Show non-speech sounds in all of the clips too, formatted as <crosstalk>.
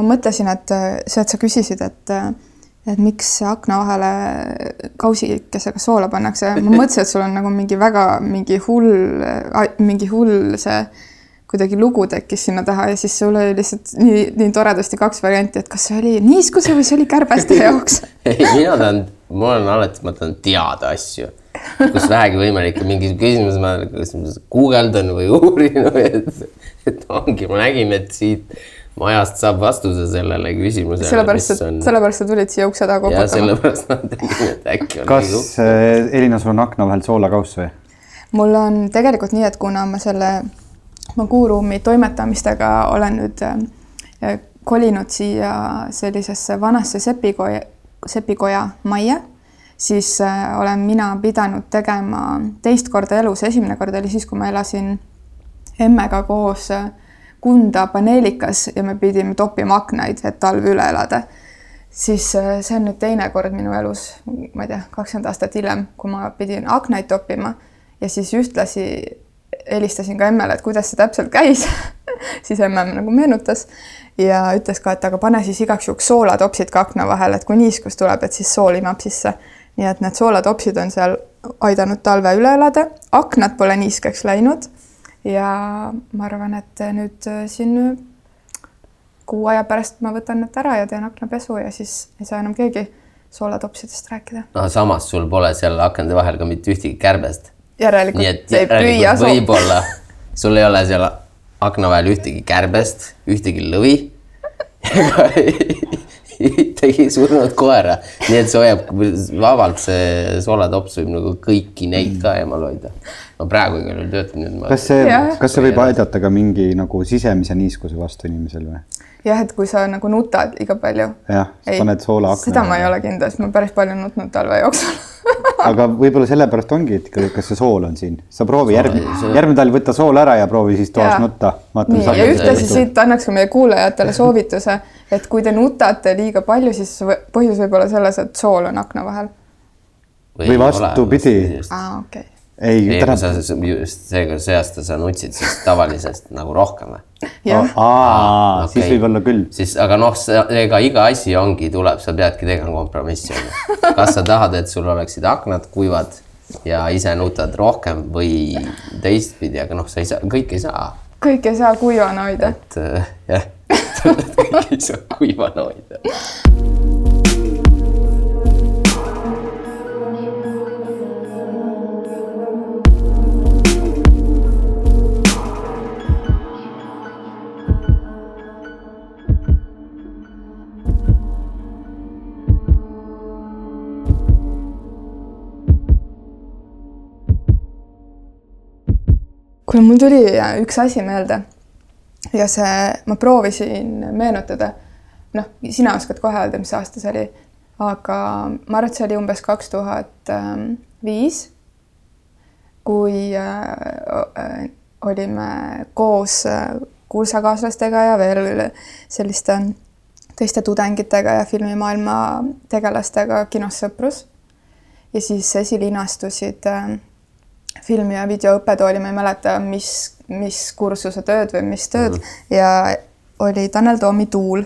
ma mõtlesin, et see, et sa küsisid, et et miks akna vahele kausikesega soola pannakse, ma mõtlesin, et sul on nagu mingi väga mingi hull, mingi hull see kuidagi lugu tekkis sinna taha ja siis sul oli lihtsalt nii, nii toredasti kaks varianti, et kas see oli niiskuse või see oli kärbeste <laughs> jaoks? Ei, mina tahan, ma olen alati, ma tahan teada asju, kus vähegi võimalik, mingi küsimus ma kas guugeldan või uurin või et, et ongi, ma nägin, et siit majast saab vastuse sellele küsimusele. sellepärast, et on... sellepärast sa tulid siia ukse taha koputama. sellepärast ma tegin, et äkki on. kas äh, Elina, sul on akna vahel soolakauss või? mul on tegelikult nii, et kuna ma selle ma kuuruumi toimetamistega olen nüüd äh, kolinud siia sellisesse vanasse sepikoja, sepikoja majja, siis äh, olen mina pidanud tegema teist korda elus, esimene kord oli siis, kui ma elasin emmega koos äh, Kunda paneelikas ja me pidime toppima aknaid, et talv üle elada. siis äh, see on nüüd teine kord minu elus, ma ei tea, kakskümmend aastat hiljem, kui ma pidin aknaid toppima ja siis ühtlasi helistasin ka emmele, et kuidas see täpselt käis <laughs> siis emme nagu meenutas ja ütles ka, et aga pane siis igaks juhuks soolatopsid ka akna vahele, et kui niiskus tuleb, et siis sool imab sisse. nii et need soolatopsid on seal aidanud talve üle elada, aknad pole niiskeks läinud ja ma arvan, et nüüd äh, siin kuu aja pärast ma võtan need ära ja teen aknapesu ja siis ei saa enam keegi soolatopsidest rääkida. no samas sul pole seal akende vahel ka mitte ühtegi kärbest. järelikult ei püüa. võib-olla sul ei ole seal akna vahel ühtegi kärbest, ühtegi lõvi <laughs> <laughs> <laughs> ühtegi surnud koera, nii et see hoiab vabalt, see soolatops võib nagu kõiki neid ka eemal hoida ma praegu igal juhul töötan nüüd. kas see, kas see võib aidata ka mingi nagu sisemise niiskuse vastu inimesel või? jah, et kui sa nagu nutad liiga palju. jah, paned soola akna. seda ma ei ole kindel, sest ma päris palju nutnud talve jooksul <laughs> aga võib-olla sellepärast ongi, et kas see sool on siin, sa proovi järgmine, järgmine talv võta sool ära ja proovi siis toas ja. nutta. nii, ja ühtlasi siit annaks ka meie kuulajatele soovituse, et kui te nutate liiga palju, siis põhjus võib olla selles, et sool on akna vahel. või vastupidi. aa, okei okay ei, ei täna... sa just seega see aasta sa nutsid siis tavalisest <laughs> nagu rohkem või? aa, aa, okay. siis võib-olla küll. siis, aga noh, ega iga asi ongi, tuleb, sa peadki tegema kompromissi onju. <laughs> kas sa tahad, et sul oleksid aknad kuivad ja ise nutad rohkem või teistpidi, aga noh, sa ei saa, kõike ei saa. kõike ei saa kuivana hoida. et jah, <laughs> kõike ei saa kuivana hoida kuule, mul tuli üks asi meelde. Ja see, ma proovisin meenutada, noh, sina oskad kohe öelda, mis aasta see oli, aga ma arvan, et see oli umbes kaks tuhat viis, kui äh, olime koos äh, kursakaaslastega ja veel selliste teiste tudengitega ja filmimaailma tegelastega kinos Sõprus. ja siis esilinastusid äh, filmi ja videoõppetooli, ma ei mäleta, mis, mis kursuse tööd või mis tööd mm -hmm. ja oli Tanel Toomi Tuul.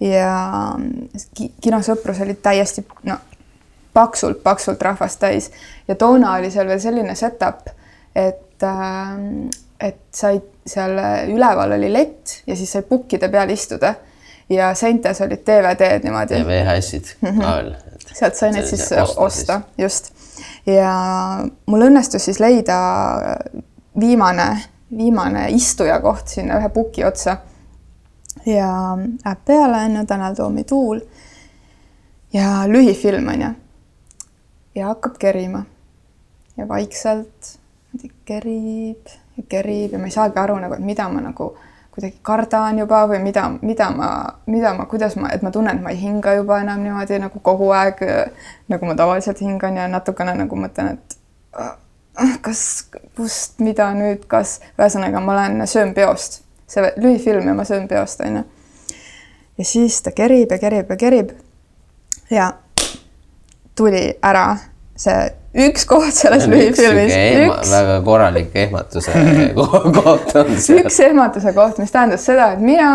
ja kinosõprus oli täiesti no paksult-paksult rahvast täis ja toona oli seal veel selline setup, et äh, et said seal üleval oli lett ja siis sai pukkide peal istuda ja seintes olid DVD-d niimoodi. VHS-id ka veel. sealt sai neid siis osta, osta, just ja mul õnnestus siis leida viimane, viimane istuja koht sinna ühe puki otsa. ja läheb peale, on ju, Tanel Toomi Tuul. ja lühifilm, on ju. ja hakkab kerima. ja vaikselt kerib ja kerib ja ma ei saagi aru nagu, et mida ma nagu kuidagi kardan juba või mida, mida ma, mida ma, kuidas ma, et ma tunnen, et ma ei hinga juba enam niimoodi nagu kogu aeg, nagu ma tavaliselt hingan ja natukene nagu mõtlen, et ah, kas, kust, mida nüüd, kas, ühesõnaga ma olen, söön peost, see lühifilm ja ma söön peost, onju. ja siis ta kerib ja kerib ja kerib. ja tuli ära see üks koht selles lühifilmis. Üks... väga korralik ehmatuse <laughs> koht on seal. üks ehmatuse koht, mis tähendas seda, et mina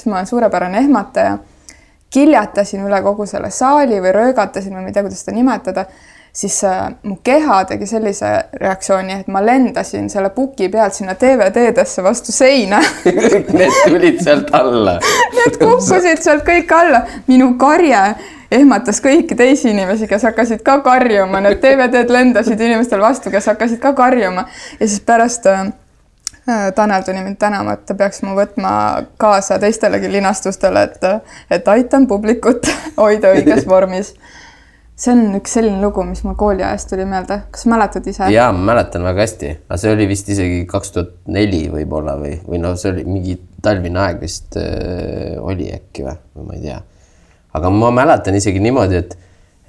sest ma olen suurepärane ehmataja. kiljatasin üle kogu selle saali või röögatasin või ma ei tea, kuidas seda nimetada, siis äh, mu keha tegi sellise reaktsiooni, et ma lendasin selle puki pealt sinna DVD-desse vastu seina <laughs> need tulid sealt alla. Need kukkusid sealt kõik alla, minu karje ehmatas kõiki teisi inimesi, kes hakkasid ka karjuma, need DVD-d lendasid inimestel vastu, kes hakkasid ka karjuma ja siis pärast äh, Tanel tuli mind tänama, et ta peaks mu võtma kaasa teistelegi linastustele, et, et aitan publikut <laughs> hoida õiges vormis. see on üks selline lugu, mis mul kooliajast tuli meelde, kas mäletad ise? ja ma mäletan väga hästi, aga see oli vist isegi kaks tuhat neli võib-olla või, või noh, see oli mingi talvine aeg vist äh, oli äkki või, või ma ei tea. Aga ma mäletan isegi niimoodi, et,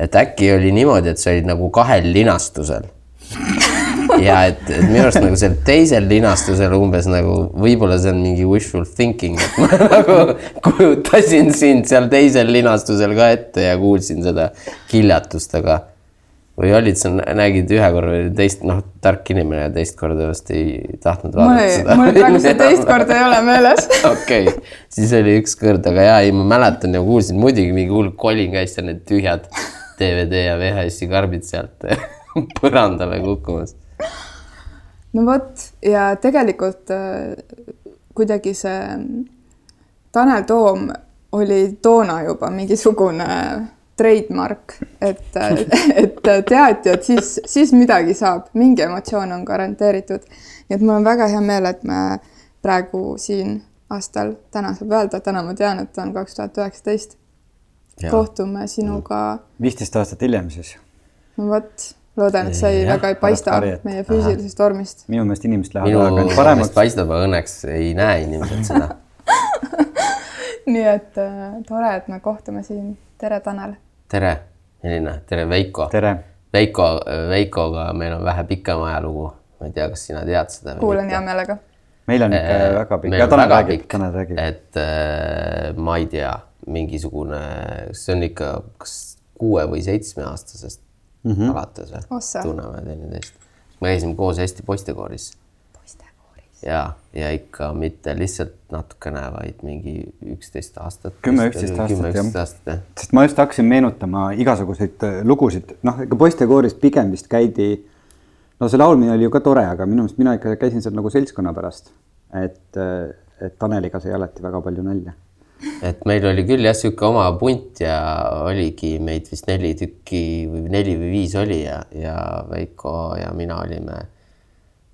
et äkki oli niimoodi, et sa olid nagu kahel linastusel. <laughs> Ja et, et minu arust nagu seal teisel linastusel umbes nagu võib-olla see on mingi wishful thinking, et ma <laughs> nagu kujutasin sind seal teisel linastusel ka ette ja kuulsin seda kiljatust, aga või olid sa, nägid ühe korra või teist, noh, tark inimene ja teist korda vast ei tahtnud vaadata mul seda. mul praegu see <laughs> teist korda ei ole meeles <laughs> okei siis oli üks kord, aga jaa, ei, ma mäletan ja kuulsin muidugi mingi hull kolin käis seal need tühjad DVD ja VHS-i karbid sealt <laughs> põrandale kukkumas no vot ja tegelikult äh, kuidagi see Tanel Toom oli toona juba mingisugune trademark, et, et teati, et siis, siis midagi saab, mingi emotsioon on garanteeritud. nii et mul on väga hea meel, et me praegu siin aastal, täna saab öelda, täna ma tean, et on kaks tuhat üheksateist. kohtume sinuga. viisteist aastat hiljem siis. no vot loodan, et see ei, väga ei paista meie füüsilisest vormist. minu meelest inimesed lähevad minu aeg-ajalt paremaks. paistab, aga õnneks ei näe inimesed seda <laughs> nii et äh, tore, et me kohtume siin. tere, Tanel. Tere, Elina, tere, Veiko. tere. Veiko, Veikoga meil on vähe pikem ajalugu. ma ei tea, kas sina tead seda? kuulan hea meelega. meil on ikka Eh, väga pikk, meil ja on Tanel väga räägib, pikk, Tanel räägib. et äh, ma ei tea, mingisugune, see on ikka kas kuue või seitsmeaastasest mm -hmm. alates või tunneme teineteist. me käisime koos Eesti poistekooris. Ja, ja ikka mitte lihtsalt natukene, vaid mingi üksteist aastat. Kümme, üksteist aastat, aastat jah. sest ma just hakkasin meenutama igasuguseid äh, lugusid, noh, ega poistekooris pigem vist käidi, no see laulmine oli ju ka tore, aga minu meelest mina ikka käisin seal nagu seltskonna pärast. et, et Taneliga sai alati väga palju nalja. et meil oli küll jah, sihuke oma punt ja oligi meid vist neli tükki või neli või viis oli ja, ja Veiko ja mina olime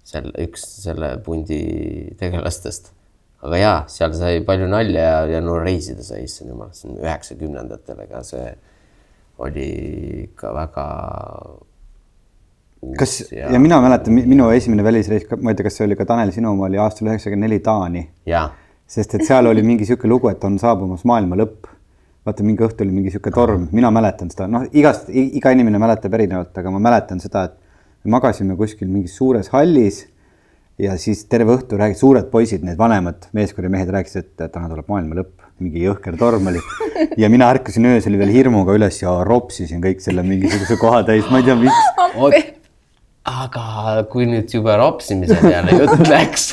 seal üks selle pundi tegelastest. aga jaa, seal sai palju nalja ja, ja no reisida sai, issand jumal, see on üheksakümnendatel, ega see oli ikka väga. kas ja, ja mina mäletan, minu esimene välisreis, ma ei tea, kas see oli ka Tanel sinu oma, oli aastal üheksakümmend neli Taani. sest et seal oli mingi sihuke lugu, et on saabumas maailma lõpp. vaata, mingi õhtu oli mingi sihuke torm, mina mäletan seda, noh, igast, iga inimene mäletab erinevalt, aga ma mäletan seda, et magasime kuskil mingis suures hallis ja siis terve õhtu räägid, suured poisid, need vanemad meeskonnamehed rääkisid, et täna tuleb maailma lõpp, mingi jõhker torm oli. <laughs> ja mina ärkasin öösel veel hirmuga üles ja ropsisin kõik selle mingisuguse koha täis, ma ei tea, miks. <laughs> aga kui nüüd juba ropsimise peale jutt <laughs> läks,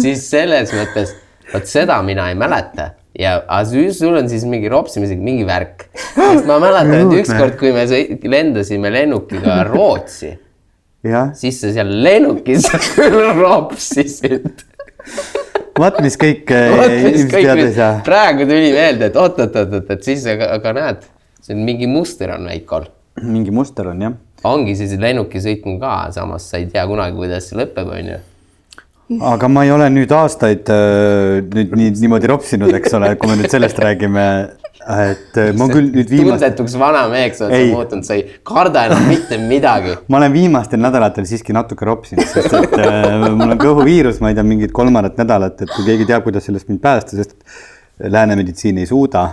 siis selles mõttes, vot seda mina ei mäleta ja aga sul on siis mingi ropsimisega mingi värk. ma mäletan, et ükskord, kui me lendasime lennukiga Rootsi, siis sa seal lennukis <laughs> ropsisid. vaat mis kõik <laughs> Vot, eh, inimesed teada ei saa. praegu tuli meelde, et oot-oot-oot, et siis aga, aga näed, see on mingi muster on Veikol. mingi muster on jah. ongi siis lennukisõitmu ka, samas sa ei tea kunagi, kuidas see lõpeb, onju aga ma ei ole nüüd aastaid äh, nüüd nii niimoodi ropsinud, eks ole, kui me nüüd sellest räägime. Et ma küll nüüd viimast, tundetuks vanameheks oled sa muutunud, sa ei karda enam mitte midagi. <laughs> ma olen viimastel nädalatel siiski natuke ropsinud, sest et äh, mul on kõhuviirus, ma ei tea, mingit kolmandat nädalat, et kui keegi teab, kuidas sellest mind päästa, sest lääne meditsiin ei suuda.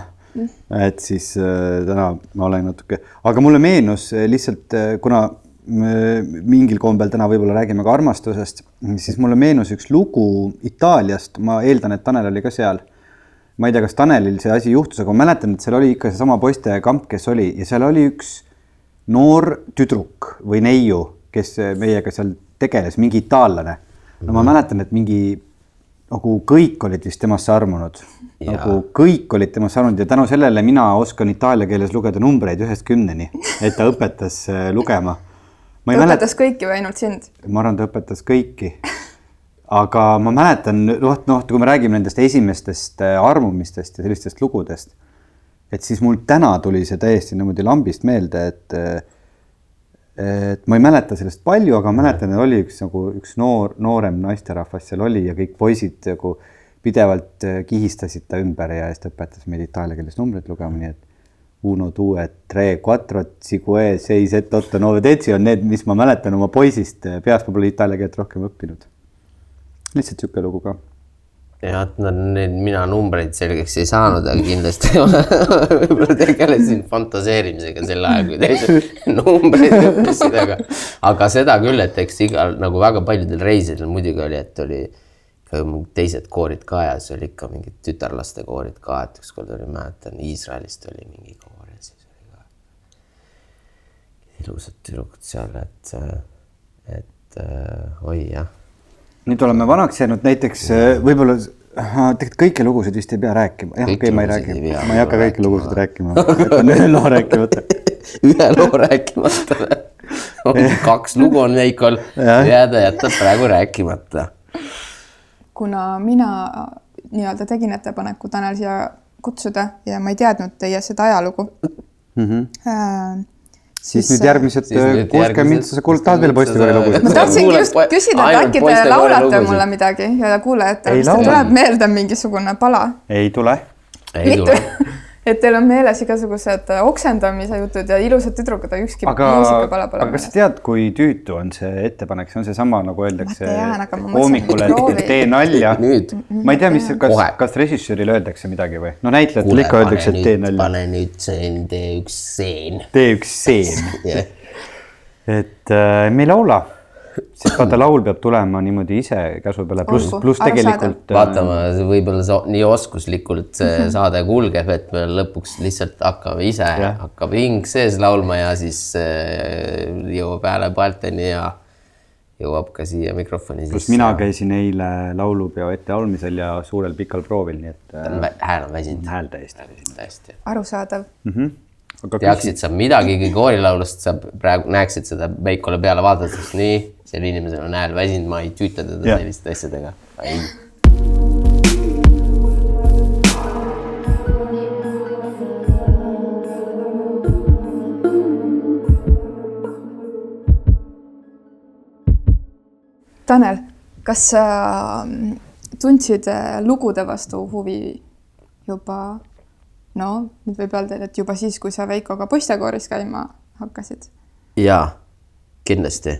et siis äh, täna ma olen natuke, aga mulle meenus äh, lihtsalt äh, kuna mingil kombel täna võib-olla räägime ka armastusest, siis mulle meenus üks lugu Itaaliast, ma eeldan, et Tanel oli ka seal. Ma ei tea, kas Tanelil see asi juhtus, aga ma mäletan, et seal oli ikka seesama poistekamp, kes oli ja seal oli üks noor tüdruk või neiu, kes meiega seal tegeles, mingi itaallane. no ma mäletan, et mingi nagu kõik olid vist temasse armunud. Nagu kõik olid temasse armunud ja tänu sellele mina oskan itaalia keeles lugeda numbreid ühest kümneni, et ta õpetas äh, lugema. ta õpetas kõiki või ainult sind? ma arvan, ta õpetas kõiki. Aga ma mäletan, noh, noh, kui me räägime nendest esimestest äh, armumistest ja sellistest lugudest, et siis mul täna tuli see täiesti niimoodi lambist meelde, et äh, et ma ei mäleta sellest palju, aga ma mäletan, et oli üks nagu üks noor, noorem naisterahvas seal oli ja kõik poisid nagu pidevalt äh, kihistasid ta ümber ja siis ta õpetas meid itaalia keeles numbreid lugema, nii et uno, due, tre, quattro, cinque, seis, et, otto, nove, deci on need, mis ma mäletan oma poisist peast, ma pole itaalia keelt rohkem õppinud. Lihtsalt niisugune lugu ka. jah, no need mina numbreid selgeks ei saanud, aga kindlasti <laughs> võib-olla tegelesin fantaseerimisega sel ajal, kui teised <laughs> numbreid õppisid, aga, aga seda küll, et eks igal nagu väga paljudel reisidel muidugi oli, et oli teised koorid ka ja siis oli ikka mingid tütarlaste koorid ka, et ükskord oli, mäletan, Iisraelist oli mingi koor ja siis oli ka ilusad tüdrukud seal, et, et oi jah nüüd oleme vanaks jäänud, näiteks äh, võib-olla äh, tegelikult kõiki lugusid vist ei pea rääkima, jah, okei, ma ei räägi ma ei hakka kõiki lugusid rääkima. <laughs> jätan ühe loo rääkimata. <laughs> ühe loo rääkimata <laughs> või? kaks lugu on Veikol ta jätab praegu rääkimata. kuna mina nii-öelda tegin ettepaneku Tanel siia kutsuda ja ma ei teadnud teie seda ajalugu mm. -hmm. Äh, siis nüüd järgmised kuuskümmend mintsa, sa kuulad, tahad veel 60 poistekoori mintsa- lugusid? ma tahtsingi just küsida, et äkki te laulate mulle midagi ja kuulajatele, Ei kas teil tuleb meelde mingisugune pala? ei tule. ei tule., et teil on meeles igasugused oksendamise jutud ja ilusad tüdrukud, aga ükski aga, muusikapala pole aga kas sa tead, kui tüütu on see ettepanek, see on seesama, nagu öeldakse mõtlesin, et tee nalja. <laughs> nüüd ma ei tea, mis, kas kas režissöörile öeldakse midagi või? no näitlejatele ikka pane öeldakse, et tee nüüd, nalja. pane nüüd see, tee üks stseen. tee üks stseen. <laughs> et äh, me ei laula, sest vaata, laul peab tulema niimoodi ise käsu peale, pluss pluss tegelikult. vaata, ma võib-olla sa nii oskuslikult see saade kulgeb, et me lõpuks lihtsalt hakkame ise, Jah. hakkab hing sees laulma ja siis äh, jõuab hääle paelteni ja jõuab ka siia mikrofoni pluss sisse. mina käisin eile laulupeo etteandmisel ja suurel pikal proovil, nii et äh, hääl on väsinud. hääl täiesti. täiesti. arusaadav. aga teaksid sa midagigi koorilaulust, sa praegu näeksid seda Veikole peale vaadates, nii, sel inimesel on hääl väsinud, ma ei tüüta teda Jah. selliste asjadega. ei, Tanel, kas sa tundsid lugude vastu huvi juba no nüüd võib öelda, et juba siis, kui sa Veikoga poistekooris käima hakkasid? jaa, kindlasti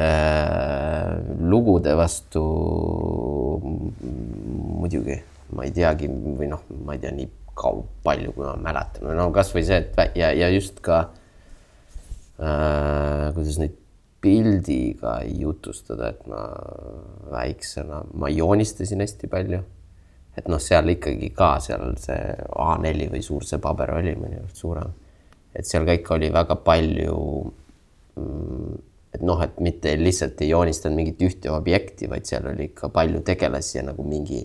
äh,. lugude vastu muidugi, ma ei teagi või noh, ma ei tea nii kaua, palju, kui ma mäletan, no kasvõi see, et ja, ja just ka äh, kuidas neid pildiga jutustada, et ma väiksena, ma joonistasin hästi palju. Et noh, seal ikkagi ka seal see A4 või suur see paber oli mõnikord suurem. et seal ka ikka oli väga palju mm, et noh, et mitte lihtsalt ei joonistanud mingit ühte objekti, vaid seal oli ikka palju tegelasi ja nagu mingi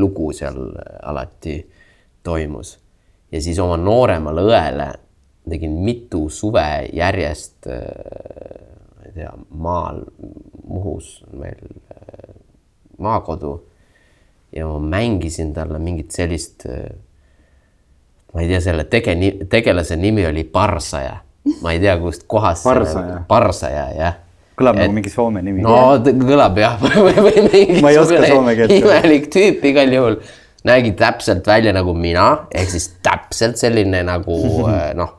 lugu seal alati toimus. ja siis oma nooremale õele tegin mitu suve järjest, ma ei tea, maal, Muhus meil äh, maakodu ja ma mängisin talle mingit sellist, ma ei tea, selle tege-, tegelase nimi oli Parsaja. ma ei tea, kust kohast. Parsaja. Parsaja, jah kõlab Et- nagu mingi soome nimi. no kõlab jah. <laughs> Ma ei oska soome keelt. imelik tüüp igal juhul, nägi täpselt välja nagu mina, ehk siis täpselt selline nagu eh, <laughs> noh,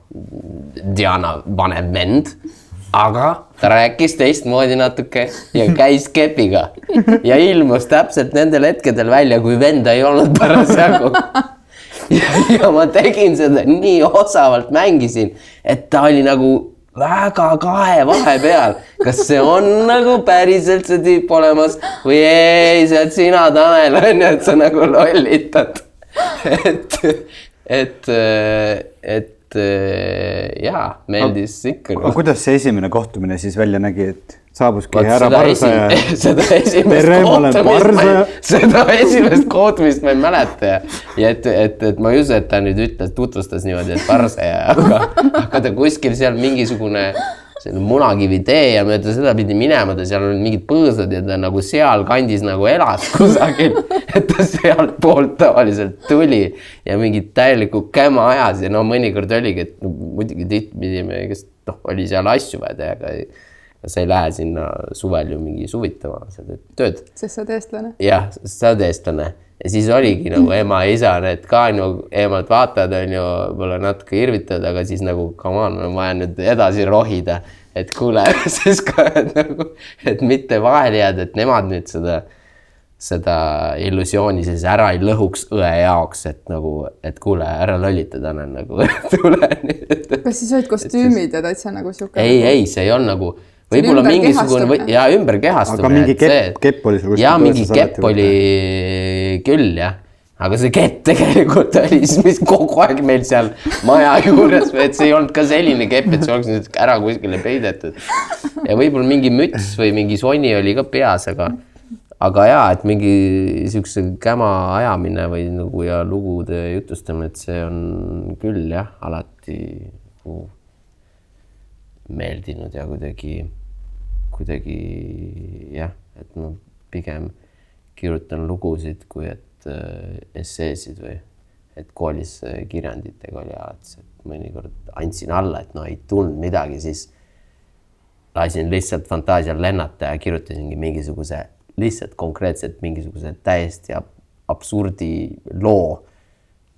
Diana vanem vend. Aga ta rääkis teistmoodi natuke ja <laughs> käis kepiga. Ja ilmus täpselt nendel hetkedel välja, kui venda ei olnud parasjagu. <laughs> Ja, ma tegin seda nii osavalt mängisin, et ta oli nagu väga kahe vahepeal, kas see on nagu päriselt see tüüp olemas või ei, see oled sina, Tanel, onju, et sa nagu lollitad. et, et, et jaa, meeldis ikka aga. kuidas see esimene kohtumine siis välja nägi, et saabuski härra seda esi- Parsaja. <laughs> seda esimest kohtumist seda esimest kohtumist ma ei mäleta ja, ja et, et, et ma ei usu, et ta nüüd ütles, tutvustas niimoodi, et Parsaja, aga, aga ta kuskil seal mingisugune selline munakivi tee ja mööda seda pidi minema, ta seal olid mingid põõsad ja ta nagu sealkandis nagu elas <laughs> kusagil, et ta sealtpoolt tavaliselt tuli ja mingit täielikku käma ajas ja no mõnikord oligi, et no, muidugi tihti me, kes noh, oli seal asju vaja teha, aga sa ei lähe sinna suvel ju mingi suvitama, sa teed tööd. Sest sa oled eestlane. jah, sa oled eestlane ja siis oligi nagu ema ja isa need ka on ju, emad vaatavad, on ju, võib-olla natuke irvitavad, aga siis nagu come on, on vaja nüüd edasi rohida. et kuule, <laughs> siis ka nagu, et mitte vahele jääda, et nemad nüüd seda, seda illusiooni siis ära ei lõhuks õe jaoks, et nagu, et kuule, ära lollita, Tanel nagu <laughs> tule nüüd. kas siis olid kostüümid ja täitsa nagu sihuke? ei, ei, see ei olnud nagu võib-olla mingisugune või, ja ümberkehastumine. Aga mingi kepp- kepp oli sul kuskil ja mingi kepp oli küll jah, aga see kepp <laughs> tegelikult oli siis, mis kogu aeg meil seal maja <laughs> juures, et see ei olnud ka selline kepp, et see oleks nüüd ära kuskile peidetud. ja võib-olla mingi müts või mingi sonni oli ka peas, aga, aga ja, et mingi siukse käma ajamine või nagu ja lugude jutustamine, et see on küll jah, alati nagu meeldinud ja kuidagi, kuidagi jah, et ma pigem kirjutan lugusid, kui et äh, esseesid või et koolis äh, kirjanditega oli alati et mõnikord andsin alla, et no ei tulnud midagi, siis lasin lihtsalt fantaasial lennata ja kirjutasingi mingisuguse lihtsalt konkreetselt mingisuguse täiesti ab absurdi loo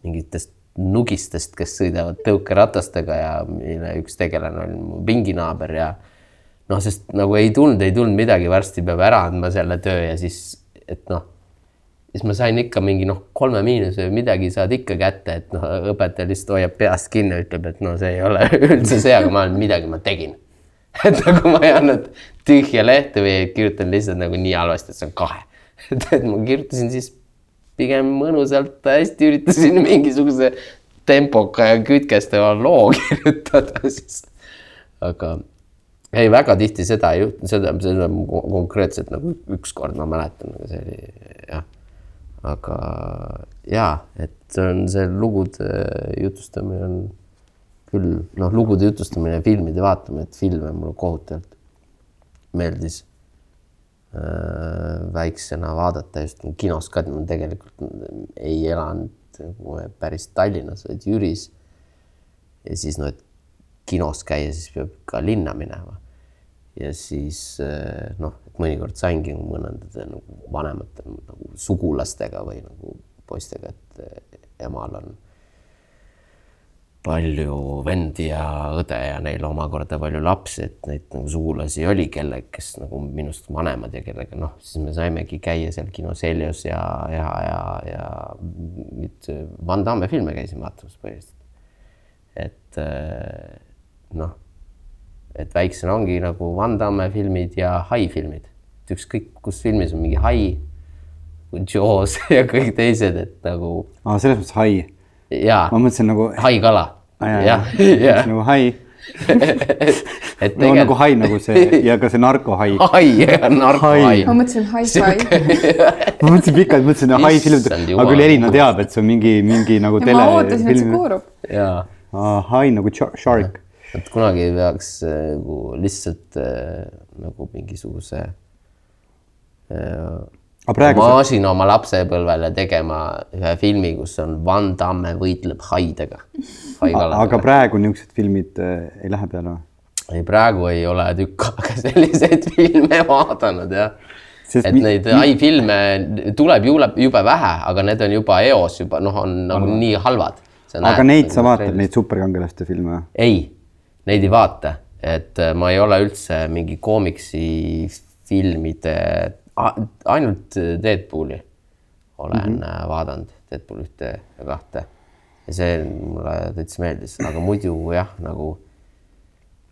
mingitest nugistest, kes sõidavad tõukeratastega ja mille üks tegelane oli mu pinginaaber ja noh, sest nagu ei tulnud, ei tulnud midagi, varsti peab ära andma selle töö ja siis, et noh, siis ma sain ikka mingi noh, kolme miinuse või midagi saad ikka kätte, et noh, õpetaja lihtsalt hoiab peast kinni, ütleb, et no see ei ole <laughs> üldse see, aga ma olen midagi, ma tegin. <laughs> et nagu ma ei andnud tühja lehte või kirjutan lihtsalt nagu nii halvasti, et see on kahe. <laughs> et, et ma kirjutasin siis pigem mõnusalt hästi üritasin mingisuguse tempoka ja kütkestava loo kirjutada siis. aga ei, väga tihti seda ei juhtu, seda, seda ko- konkreetselt nagu ükskord ma mäletan, aga see oli jah. aga ja, et see on see lugude jutustamine on küll noh, lugude jutustamine ja filmide vaatamine, et filme mulle kohutavalt meeldis äh, väiksena vaadata just kinos ka, ma tegelikult ei elanud päris Tallinnas, vaid Jüris. ja siis noh, et kinos käia, siis peab ka linna minema. Ja siis äh, noh, et mõnikord saingi mõnede nagu vanemate nagu sugulastega või nagu poistega, et äh, emal on palju vendi ja õde ja neil omakorda palju lapsi, et neid nagu sugulasi oli, kelle, kes nagu minust vanemad ja kellega noh, siis me saimegi käia seal kinos Helios ja, ja, ja, ja nüüd Van Damme filme käisime vaatamas põhiliselt. et äh, noh, et väiksena ongi nagu Van Damme filmid ja hai filmid, et ükskõik kus filmis on mingi hai, Jaws <laughs> ja kõik teised, et nagu aa, selles mõttes hai. ma mõtlesin nagu, haikala. jah, <laughs> jah. nagu hai, <laughs> et no nagu hai nagu see ja ka see narkohai. hai ja narkohai. ma mõtlesin hi-fi. ma mõtlesin pikalt, mõtlesin hai film, aga küll Elina teab, et see on mingi, mingi nagu ja ma ootasin, et see kuulub. jaa, hai nagu shark. Et kunagi peaks äh, nagu lihtsalt äh, nagu mingisuguse äh, maasina oma lapsepõlvele tegema ühe filmi, kus on Van Damme võitleb haidega. aga praegu niisugused filmid äh, ei lähe peale või? ei, praegu ei ole tükk <laughs> aega selliseid filme vaadanud jah. Sest et neid ai filme tuleb jube, jube vähe, aga need on juba eos juba noh, on nagu nii halvad. aga neid sa vaatad, neid superkangelaste filme ei, neid ei vaata, et äh, ma ei ole üldse mingi koomiksi filmide, ainult Deadpooli olen mm -hmm. vaadanud, Deadpool ühte ja kahte. ja see mulle täitsa meeldis, aga muidu jah, nagu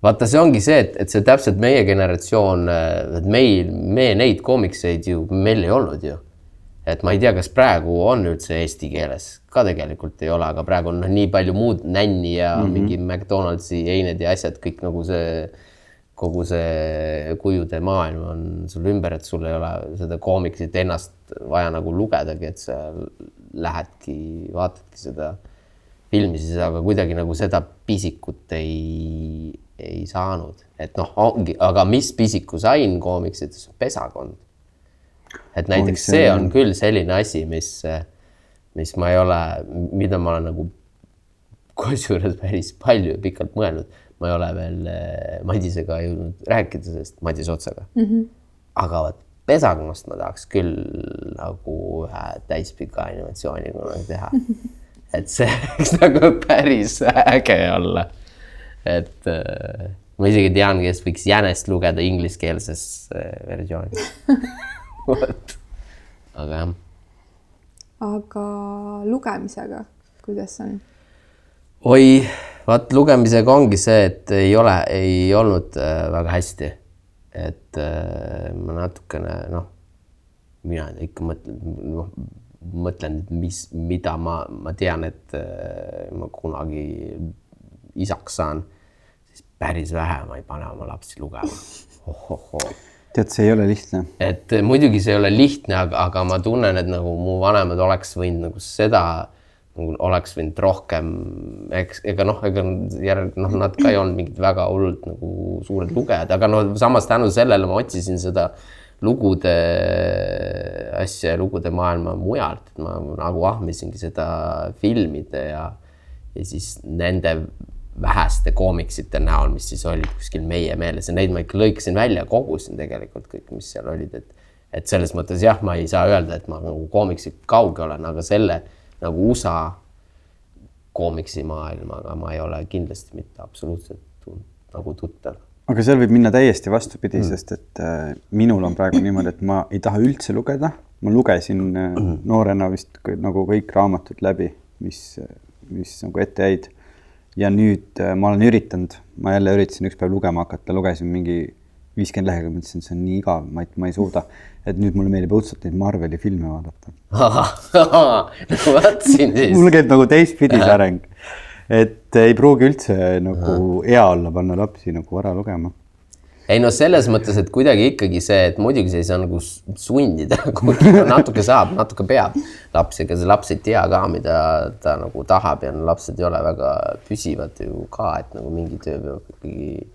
vaata, see ongi see, et, et see täpselt meie generatsioon, et meil, me neid koomikseid ju, meil ei olnud ju. Et ma ei tea, kas praegu on üldse eesti keeles, ka tegelikult ei ole, aga praegu on noh, nii palju muud nänni ja mm -hmm. mingi McDonaldsi eined ja asjad kõik nagu see kogu see kujude maailm on sul ümber, et sul ei ole seda koomiksit ennast vaja nagu lugedagi, et sa lähedki, vaatadki seda filmi siis, aga kuidagi nagu seda pisikut ei, ei saanud, et noh, ongi, aga mis pisiku sain koomiksites, pesakond. Et näiteks see on küll selline asi, mis, mis ma ei ole, mida ma olen nagu kusjuures päris palju ja pikalt mõelnud ma ei ole veel eh, Madisega jõudnud rääkida sellest, Madis Otsaga mm. -hmm. aga vot pesakonnast ma tahaks küll nagu ühe täispika animatsiooni kunagi teha. <laughs> et see võiks nagu päris äge olla. et äh, ma isegi tean, kes võiks jänest lugeda ingliskeelses äh, versioonis <laughs> vot, aga jah. aga lugemisega, kuidas on? oi vaat lugemisega ongi see, et ei ole, ei olnud äh, väga hästi. et äh, ma natukene noh, mina ikka mõtlen, noh, mõtlen, mis, mida ma, ma tean, et äh, ma kunagi isaks saan, siis päris vähe ma ei pane oma lapsi lugema oh,. Tead, see ei ole lihtne. et muidugi see ei ole lihtne, aga, aga ma tunnen, et nagu mu vanemad oleks võinud nagu seda nagu oleks võinud rohkem, eks ega noh, ega järg noh, nad ka ei olnud mingid väga hullult nagu suured lugejad, aga no samas tänu sellele ma otsisin seda lugude asja ja lugude maailma mujalt, et ma nagu ahmisingi seda filmide ja, ja siis nende väheste koomiksite näol, mis siis olid kuskil meie meeles ja neid ma ikka lõikasin välja, kogusin tegelikult kõik, mis seal olid, et et selles mõttes jah, ma ei saa öelda, et ma nagu koomiksi kauge olen, aga selle nagu USA koomiksimaailmaga ma ei ole kindlasti mitte absoluutselt nagu tuttav. aga seal võib minna täiesti vastupidi mm., sest et äh, minul on praegu niimoodi, et ma ei taha üldse lugeda, ma lugesin äh, mm. noorena vist nagu kõik raamatud läbi, mis, mis nagu ette jäid. Ja nüüd äh, ma olen üritanud, ma jälle üritasin üks päev lugema hakata, lugesin mingi viiskümmend lehekülge, mõtlesin, see on nii igav, ma ei, ma ei suuda. et nüüd mulle meeldib õudselt neid Marveli filme vaadata <laughs> no vot siin <laughs> siis. mul käib nagu teistpidi see areng. et ei pruugi üldse nagu hea olla panna lapsi nagu vara lugema ei no selles mõttes, et kuidagi ikkagi see, et muidugi sa ei saa nagu sundida <laughs> kuigi natuke saab, natuke peab lapsi, ega see laps ei tea ka, mida ta nagu tahab ja no lapsed ei ole väga püsivad ju ka, et nagu mingi töö peab ikkagi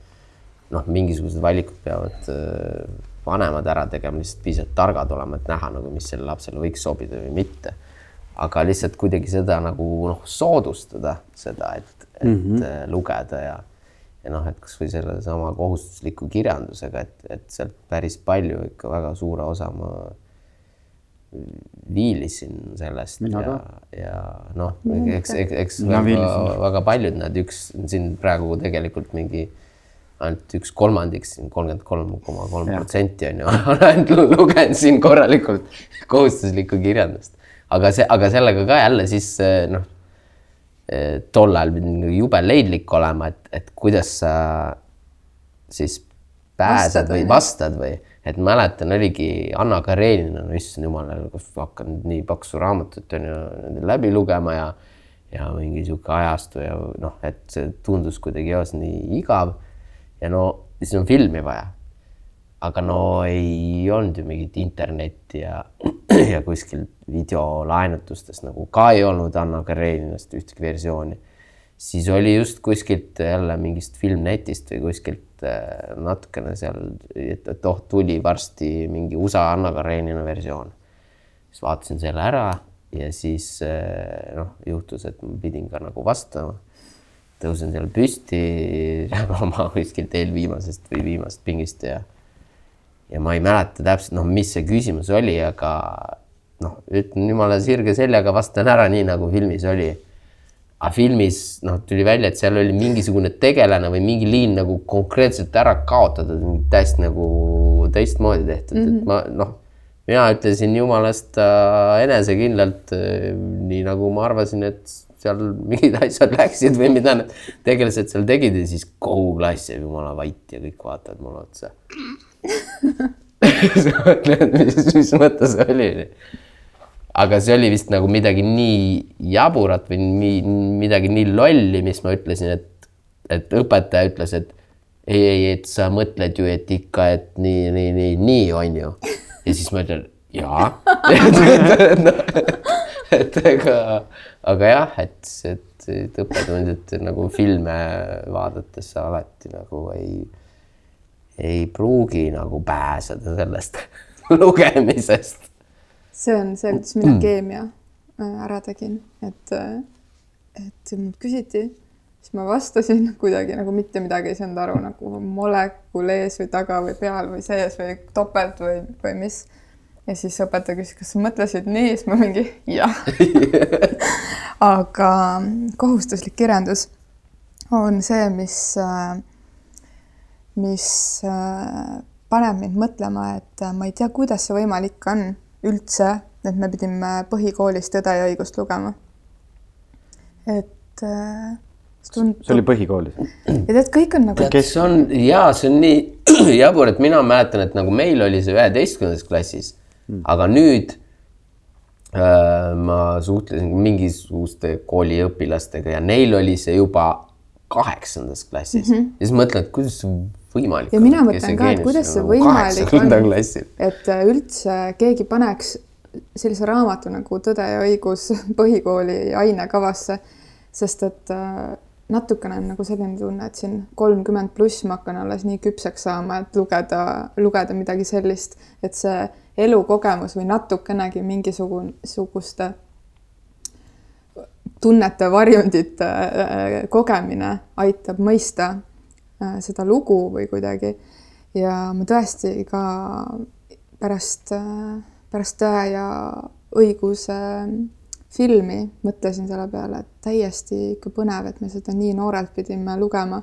noh, mingisugused valikud peavad äh, vanemad ära tegema, lihtsalt piisavalt targad olema, et näha nagu, mis sellele lapsele võiks sobida või mitte. aga lihtsalt kuidagi seda nagu noh, soodustada seda, et, et mm -hmm. lugeda ja, ja noh, et kasvõi sellesama kohustusliku kirjandusega, et, et sealt päris palju ikka väga suure osa ma viilisin sellest Mina ja, ja noh, eks, eks, eks väga, väga paljud nad, üks siin praegu tegelikult mingi ainult üks kolmandik, siin kolmkümmend kolm koma kolm protsenti on ju, <laughs> olen ainult lugenud siin korralikult kohustuslikku kirjandust. aga see, aga sellega ka jälle siis noh, eh, tol ajal pidi nagu jube leidlik olema, et, et kuidas sa siis pääsed vastad, või vastad või, et mäletan, oligi Anna Karenina, no issand jumal, kus hakkan nii paksu raamatut on ju läbi lugema ja ja mingi sihuke ajastu ja noh, et see tundus kuidagi eos nii igav. Ja no siis on filmi vaja. aga no ei olnud ju mingit internetti ja, <clears throat> <clears throat> ja kuskil videolaenutustes nagu ka ei olnud Anna Kareninast ühtegi versiooni. siis oli just kuskilt jälle mingist Filmnetist või kuskilt äh, natukene seal, et, et oh, tuli varsti mingi USA Anna Karenina versioon. siis vaatasin selle ära ja siis äh, noh, juhtus, et ma pidin ka nagu vastama tõusen seal püsti <laughs> oma kuskilt eelviimasest või viimasest pingist ja ja ma ei mäleta täpselt, noh, mis see küsimus oli, aga noh, ütlen jumala sirge seljaga, vastan ära nii nagu filmis oli. aga filmis noh, tuli välja, et seal oli mingisugune tegelane või mingi liin nagu konkreetselt ära kaotatud, täiesti nagu teistmoodi tehtud mm, -hmm. et mhm. ma noh, mina ütlesin jumalast äh, enesekindlalt äh,, nii nagu ma arvasin, et seal mingid <laughs> asjad läksid või mida need tegelased seal tegid ja siis kogu klass jääb jumala vait ja kõik vaatavad mulle otsa sa <laughs> mõtled, mis, mis mõte see oli? aga see oli vist nagu midagi nii jaburat või nii, midagi nii lolli, mis ma ütlesin, et, et õpetaja ütles, et, ei, ei, et sa mõtled ju, et ikka, et nii, nii, nii, nii on ju. ja siis ma ütlen jaa <laughs> et ega, aga jah, et, et, et õppetund, et nagu filme vaadates sa alati nagu ei, ei pruugi nagu pääseda sellest <laughs> lugemisest. see on see, kuidas mina keemia äh, ära tegin, et, äh, et mult küsiti, siis ma vastasin <laughs> kuidagi nagu mitte midagi ei saanud aru nagu molekul ees või taga või peal või sees või topelt või, või mis. Ja siis õpetaja küsis, kas sa mõtlesid nii, siis ma mingi jah. <laughs> Aga kohustuslik kirjandus on see, mis, mis paneb mind mõtlema, et ma ei tea, kuidas see võimalik on üldse, et me pidime põhikoolis Tõde ja õigust lugema. et tundub. see oli põhikoolis? ja tead, kõik on nagu. kes on ja see on nii <clears throat> jabur, et mina mäletan, et nagu meil oli see üheteistkümnendas klassis mm., aga nüüd äh, ma suhtlesin mingisuguste kooliõpilastega ja neil oli see juba kaheksandas klassis mm -hmm. ja siis mõtlen, et kuidas võimalik ja mina mõtlen ka, et kuidas see võimalik on, et äh, üldse keegi paneks sellise raamatu nagu Tõde ja õigus põhikooli ainekavasse, sest et äh, natukene on nagu selline tunne, et siin kolmkümmend pluss ma hakkan alles nii küpseks saama, et lugeda, lugeda midagi sellist, et see elukogemus või natukenegi mingisuguste tunnete varjundite äh, kogemine aitab mõista seda lugu või kuidagi. ja ma tõesti ka pärast, äh, pärast Tõe ja õiguse filmi mõtlesin selle peale, et täiesti ikka põnev, et me seda nii noorelt pidime lugema.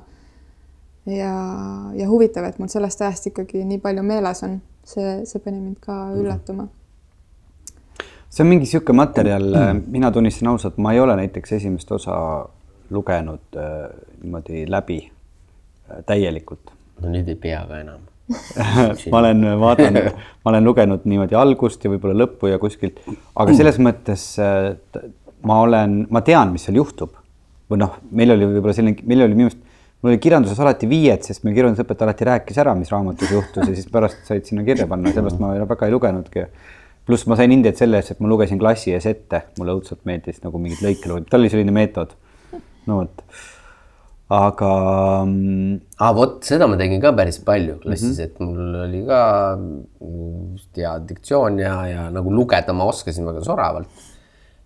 ja, ja huvitav, et mul sellest ajast ikkagi nii palju meeles on see, see pani mind ka mhm. üllatuma. see on mingi niisugune materjal, äh, mina tunnistan ausalt, ma ei ole näiteks esimest osa lugenud äh, niimoodi läbi äh, täielikult. no nüüd ei pea ka enam <laughs> ma olen vaadanud, <laughs> ma olen lugenud niimoodi algust ja võib-olla lõppu ja kuskilt, aga selles mõttes äh, ma olen, ma tean, mis seal juhtub. või noh, meil oli võib-olla selline, meil oli minu arust mul oli kirjanduses alati viied, sest meil kirjandusõpetaja alati rääkis ära, mis raamatus juhtus ja siis pärast said sinna kirja panna, sellepärast ma väga ei lugenudki. pluss ma sain hindeid selle eest, et ma lugesin klassi ees ette, mulle õudselt meeldis nagu mingeid lõike lugeda, tal oli selline meetod. no vot, aga. Mm, aa, vot seda ma tegin ka päris palju klassis mm, -hmm. et mul oli ka hea diktsioon ja, ja nagu lugeda ma oskasin väga soravalt.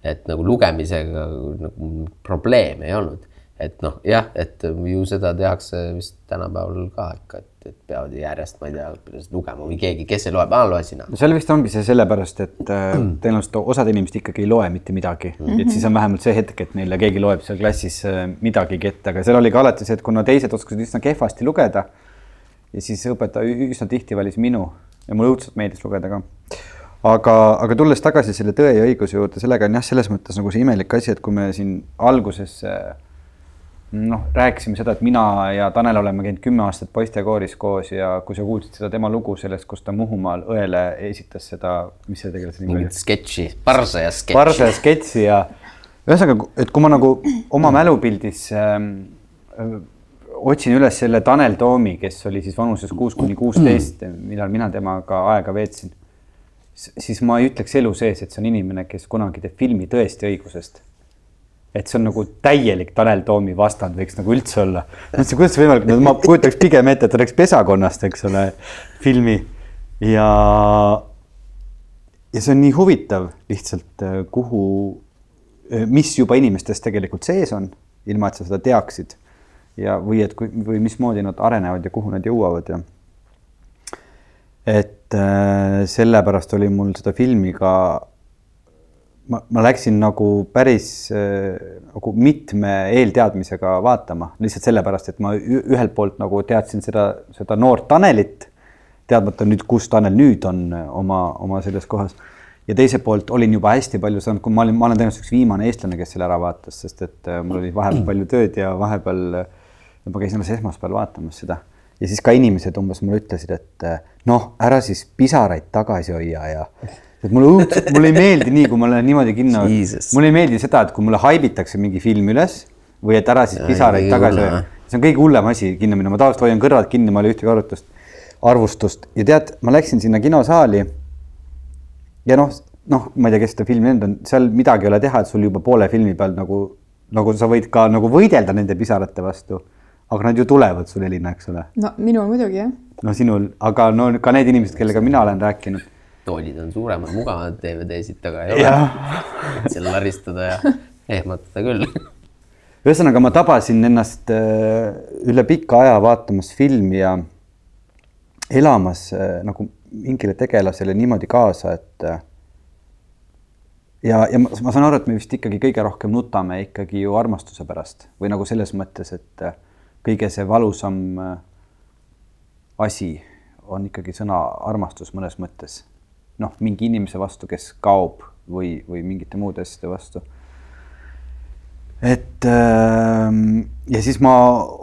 et nagu lugemisega nagu probleeme ei olnud et noh, jah, et ju seda tehakse vist tänapäeval ka ikka, et, et peavad järjest, ma ei tea, õpilased lugema või keegi, kes ei loe, loe sina. seal vist ongi see sellepärast, et äh, tõenäoliselt osad inimesed ikkagi ei loe mitte midagi mm, -hmm. et siis on vähemalt see hetk, et neile keegi loeb seal klassis äh, midagigi ette, aga seal oli ka alati see, et kuna teised oskasid üsna kehvasti lugeda ja siis õpetaja üsna tihti valis minu ja mulle õudselt meeldis lugeda ka aga, aga tulles tagasi selle Tõe ja õiguse juurde, sellega on jah, selles mõttes nagu see imelik asi, et kui me siin alguses äh, noh, rääkisime seda, et mina ja Tanel oleme käinud kümme aastat poistekooris koos ja kui sa kuulsid seda tema lugu sellest, kus ta Muhumaal õele esitas seda, mis selle tegelase nimi oli? sketši, Parsaja sketši. Parsaja sketši ja ühesõnaga, et kui ma nagu oma mälupildis ähm, otsin üles selle Tanel Toomi, kes oli siis vanuses kuus kuni kuusteist, millal mina temaga aega veetsin, siis ma ei ütleks elu sees, et see on inimene, kes kunagi teeb filmi tõesti õigusest et see on nagu täielik Tanel Toomi vastand võiks nagu üldse olla. ma mõtlesin, kuidas see võimalik on, ma kujutaks pigem ette, et ta teeks Pesakonnast, eks ole, filmi ja. ja see on nii huvitav lihtsalt, äh, kuhu, äh, mis juba inimestes tegelikult sees on, ilma et sa seda teaksid. ja, või et kui, või mismoodi nad arenevad ja kuhu nad jõuavad ja. et äh, sellepärast oli mul seda filmi ka ma, ma läksin nagu päris äh, nagu mitme eelteadmisega vaatama, lihtsalt sellepärast, et ma ühelt poolt nagu teadsin seda, seda noort Tanelit, teadmata nüüd, kus Tanel nüüd on äh, oma, oma selles kohas. ja teiselt poolt olin juba hästi palju saanud, kui ma olin, ma olen tõenäoliselt üks viimane eestlane, kes selle ära vaatas, sest et äh, mul oli vahepeal palju tööd ja vahepeal ma käisin alles esmaspäeval vaatamas seda ja siis ka inimesed umbes mulle ütlesid, et noh, ära siis pisaraid tagasi hoia ja et mulle õudselt, mulle ei meeldi nii, kui ma lähen niimoodi kinno, mulle ei meeldi seda, et kui mulle haibitakse mingi film üles või et ära siis pisaraid tagasi. see on kõige hullem asi kinno minna, ma tavaliselt hoian kõrvad kinni, ma ei ole ühtegi arvutust, arvustust ja tead, ma läksin sinna kinosaali. ja noh, noh, ma ei tea, kes seda filmi näinud on, seal midagi ei ole teha, et sul juba poole filmi peal nagu, nagu sa võid ka nagu võidelda nende pisarate vastu. aga nad ju tulevad sul, Elina, eks ole. no minul muidugi jah. no sinul, aga no ka need inimesed, kellega mina olen rääkinud. Toolid on suuremad, mugavamad DVD-sid taga ei ole. seal laristada ja ehmatada küll ühesõnaga, ma tabasin ennast äh, üle pika aja vaatamas filmi ja elamas äh, nagu mingile tegelasele niimoodi kaasa, et äh, ja, ja ma, ma saan aru, et me vist ikkagi kõige rohkem nutame ikkagi ju armastuse pärast või nagu selles mõttes, et kõige see valusam asi on ikkagi sõna armastus mõnes mõttes. Noh, mingi inimese vastu, kes kaob või, või mingite muude asjade vastu et ähm, ja siis ma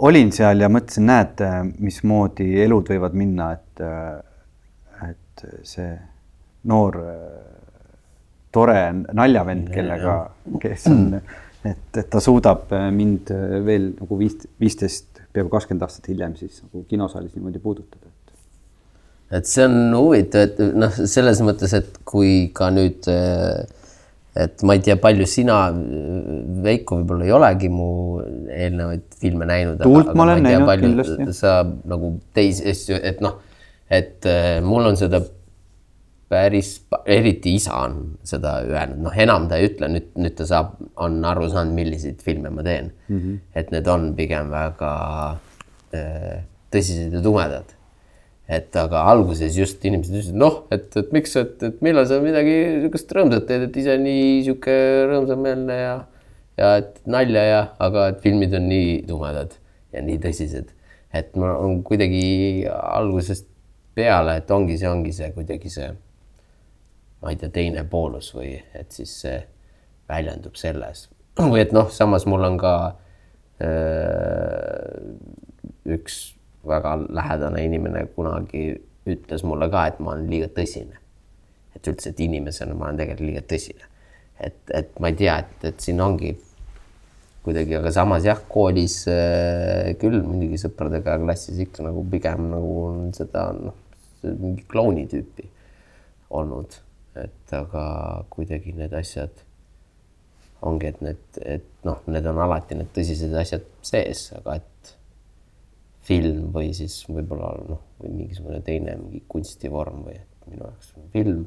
olin seal ja mõtlesin, näed, mismoodi elud võivad minna, et, äh, et see noor tore naljavend, kellega, kes on, et, et ta suudab mind veel nagu viis, viisteist, peaaegu kakskümmend aastat hiljem siis nagu kinosaalis niimoodi puudutada. Et see on huvitav, et noh, selles mõttes, et kui ka nüüd äh, et ma ei tea, palju sina, Veiko, võib-olla ei olegi mu eelnevaid filme näinud. tuult ma olen näinud kindlasti. sa nagu teisi asju, et noh, et äh, mul on seda päris, eriti isa on seda öelnud, noh, enam ta ei ütle, nüüd, nüüd ta saab, on aru saanud, milliseid filme ma teen mm. -hmm. et need on pigem väga tõsised ja tumedad et aga alguses just inimesed ütlesid, noh, et, et miks, et, et millal sa midagi niisugust rõõmsat teed, et ise nii sihuke rõõmsameelne ja, ja et nalja ja, aga et filmid on nii tumedad ja nii tõsised. et ma on kuidagi algusest peale, et ongi, see ongi see kuidagi see, ma ei tea, teine poolus või et siis see väljendub selles või et noh, samas mul on ka öö, äh, üks väga lähedane inimene kunagi ütles mulle ka, et ma olen liiga tõsine. et üldse, et inimesena ma olen tegelikult liiga tõsine. et, et ma ei tea, et, et siin ongi kuidagi, aga samas jah, koolis äh, küll muidugi sõpradega klassis ikka nagu pigem nagu on seda noh, mingi klouni tüüpi olnud, et aga kuidagi need asjad ongi, et need, et noh, need on alati need tõsised asjad sees, aga et film või siis võib-olla noh, või mingisugune teine mingi kunstivorm või et minu jaoks on film.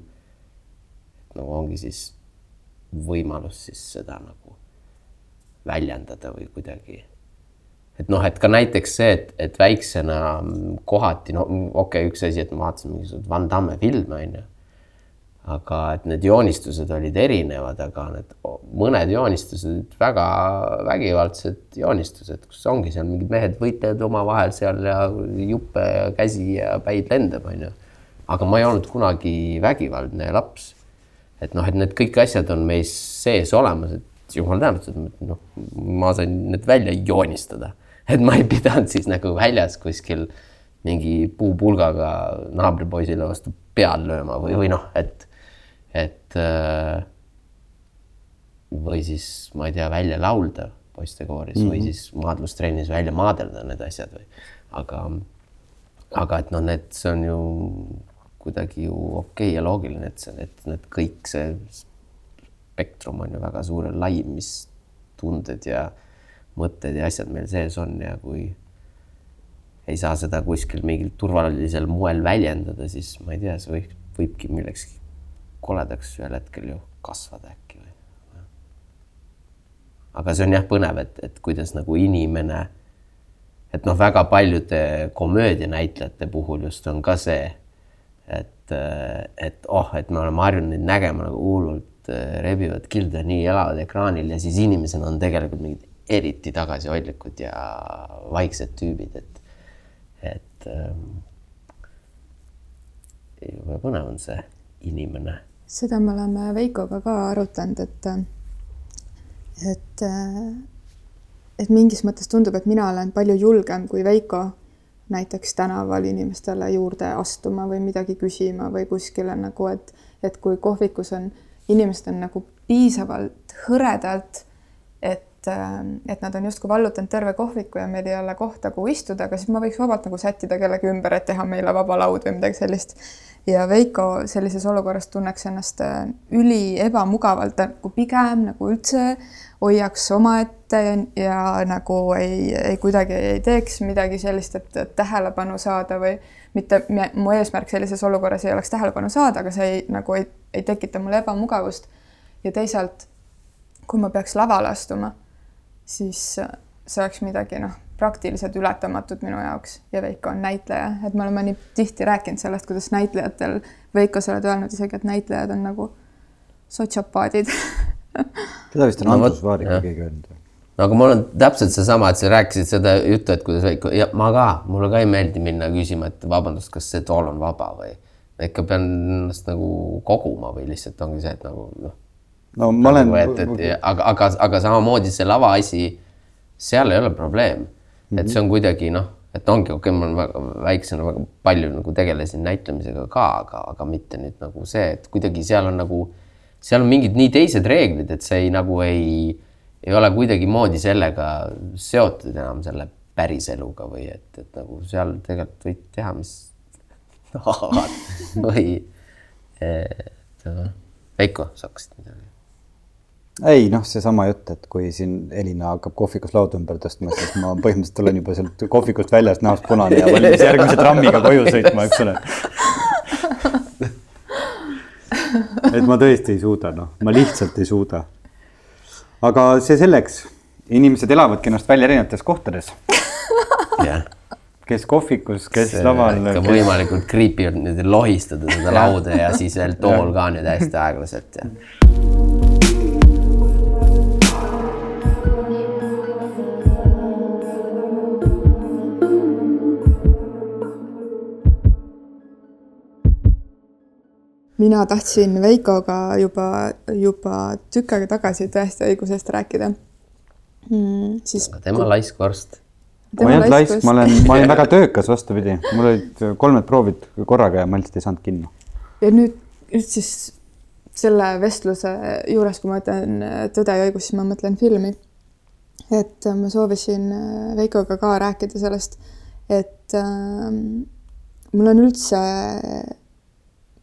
nagu ongi siis võimalus siis seda nagu väljendada või kuidagi. et noh, et ka näiteks see, et, et väiksena kohati no okei okay,, üks asi, et ma vaatasin mingisuguseid Van Damme filme onju aga et need joonistused olid erinevad, aga need mõned joonistused väga vägivaldsed joonistused, kus ongi seal mingid mehed võitlevad omavahel seal ja juppe ja käsi ja päid lendab, onju. aga ma ei olnud kunagi vägivaldne laps. et noh, et need kõik asjad on meis sees olemas, et jumal tänatud, noh, ma sain need välja joonistada, et ma ei pidanud siis nagu väljas kuskil mingi puupulgaga naabripoisile vastu pead lööma või, või noh, et et äh, või siis ma ei tea, välja laulda poistekooris mm -hmm. või mhm. siis maadlustrennis välja maadelda need asjad või, aga, aga et noh, need, see on ju kuidagi ju okei okay ja loogiline, et see, et need kõik see spektrum on ju väga suur ja lai, mis tunded ja mõtted ja asjad meil sees on ja kui ei saa seda kuskil mingil turvalisel moel väljendada, siis ma ei tea, see võib, võibki millekski koledaks ühel hetkel ju kasvada äkki või. aga see on jah põnev, et, et kuidas nagu inimene, et noh, väga paljude komöödianäitlejate puhul just on ka see, et, et oh, et me oleme harjunud neid nägema nagu hullult eh, rebivad kildu ja nii elavad ekraanil ja siis inimesena on tegelikult mingid eriti tagasihoidlikud ja vaiksed tüübid, et, et ähm, jube põnev on see inimene seda me oleme Veikoga ka arutanud, et, et, et mingis mõttes tundub, et mina olen palju julgem kui Veiko näiteks tänaval inimestele juurde astuma või midagi küsima või kuskile nagu, et, et kui kohvikus on, inimesed on nagu piisavalt hõredalt, et et nad on justkui vallutanud terve kohviku ja meil ei ole kohta, kuhu istuda, aga siis ma võiks vabalt nagu sättida kellegi ümber, et teha meile vaba laud või midagi sellist. ja Veiko sellises olukorras tunneks ennast üli ebamugavalt, nagu pigem nagu üldse hoiaks omaette ja, ja nagu ei, ei kuidagi ei teeks midagi sellist, et tähelepanu saada või mitte, mu eesmärk sellises olukorras ei oleks tähelepanu saada, aga see ei, nagu ei, ei tekita mulle ebamugavust. ja teisalt, kui ma peaks lavale astuma, siis see oleks midagi noh, praktiliselt ületamatut minu jaoks ja Veiko on näitleja, et me oleme nii tihti rääkinud sellest, kuidas näitlejatel, Veiko, sa oled öelnud isegi, et näitlejad on nagu sotsiopaadid <laughs> seda vist on no, Andrus Vaariga keegi öelnud. no aga mul on täpselt seesama, et sa rääkisid seda juttu, et kuidas Veiko ja ma ka, mulle ka ei meeldi minna küsima, et vabandust, kas see tool on vaba või ikka pean ennast nagu koguma või lihtsalt ongi see, et nagu noh. No ma olen. Nagu et, et aga, aga, aga samamoodi see lava asi, seal ei ole probleem mm, -hmm. et see on kuidagi noh, et ongi okei okay,, ma väga väiksena väga palju nagu tegelesin näitlemisega ka, aga, aga mitte nüüd nagu see, et kuidagi seal on nagu seal on mingid nii teised reeglid, et see ei nagu ei, ei ole kuidagimoodi sellega seotud enam selle päriseluga või et, et nagu seal tegelikult võid teha, mis tahad <laughs> või et Veiko, sa hakkasid midagi? Ei noh, seesama jutt, et kui siin Elina hakkab kohvikus lauda ümber tõstma, siis ma põhimõtteliselt olen juba sealt kohvikust väljas näost punane ja valmis järgmise trammiga koju sõitma, eks ole et ma tõesti ei suuda, noh, ma lihtsalt ei suuda. aga see selleks, inimesed elavadki ennast välja erinevates kohtades yeah.. kes kohvikus, kes see laval. ikka kes... võimalikult creepy on nüüd lohistada seda lauda ja siis veel tool ka nüüd hästi aeglaselt ja mina tahtsin Veikoga juba, juba tükk aega tagasi tõesti õigusest rääkida mm,. siis. tema laisk vorst. ma ei olnud laisk, ma olen, ma olin väga <laughs> töökas, vastupidi, mul olid kolmed proovid korraga ja ma lihtsalt ei saanud kinno. ja nüüd, nüüd siis selle vestluse juures, kui ma ütlen Tõde ja õigus, siis ma mõtlen filmi. et ma soovisin Veikoga ka rääkida sellest, et äh, mul on üldse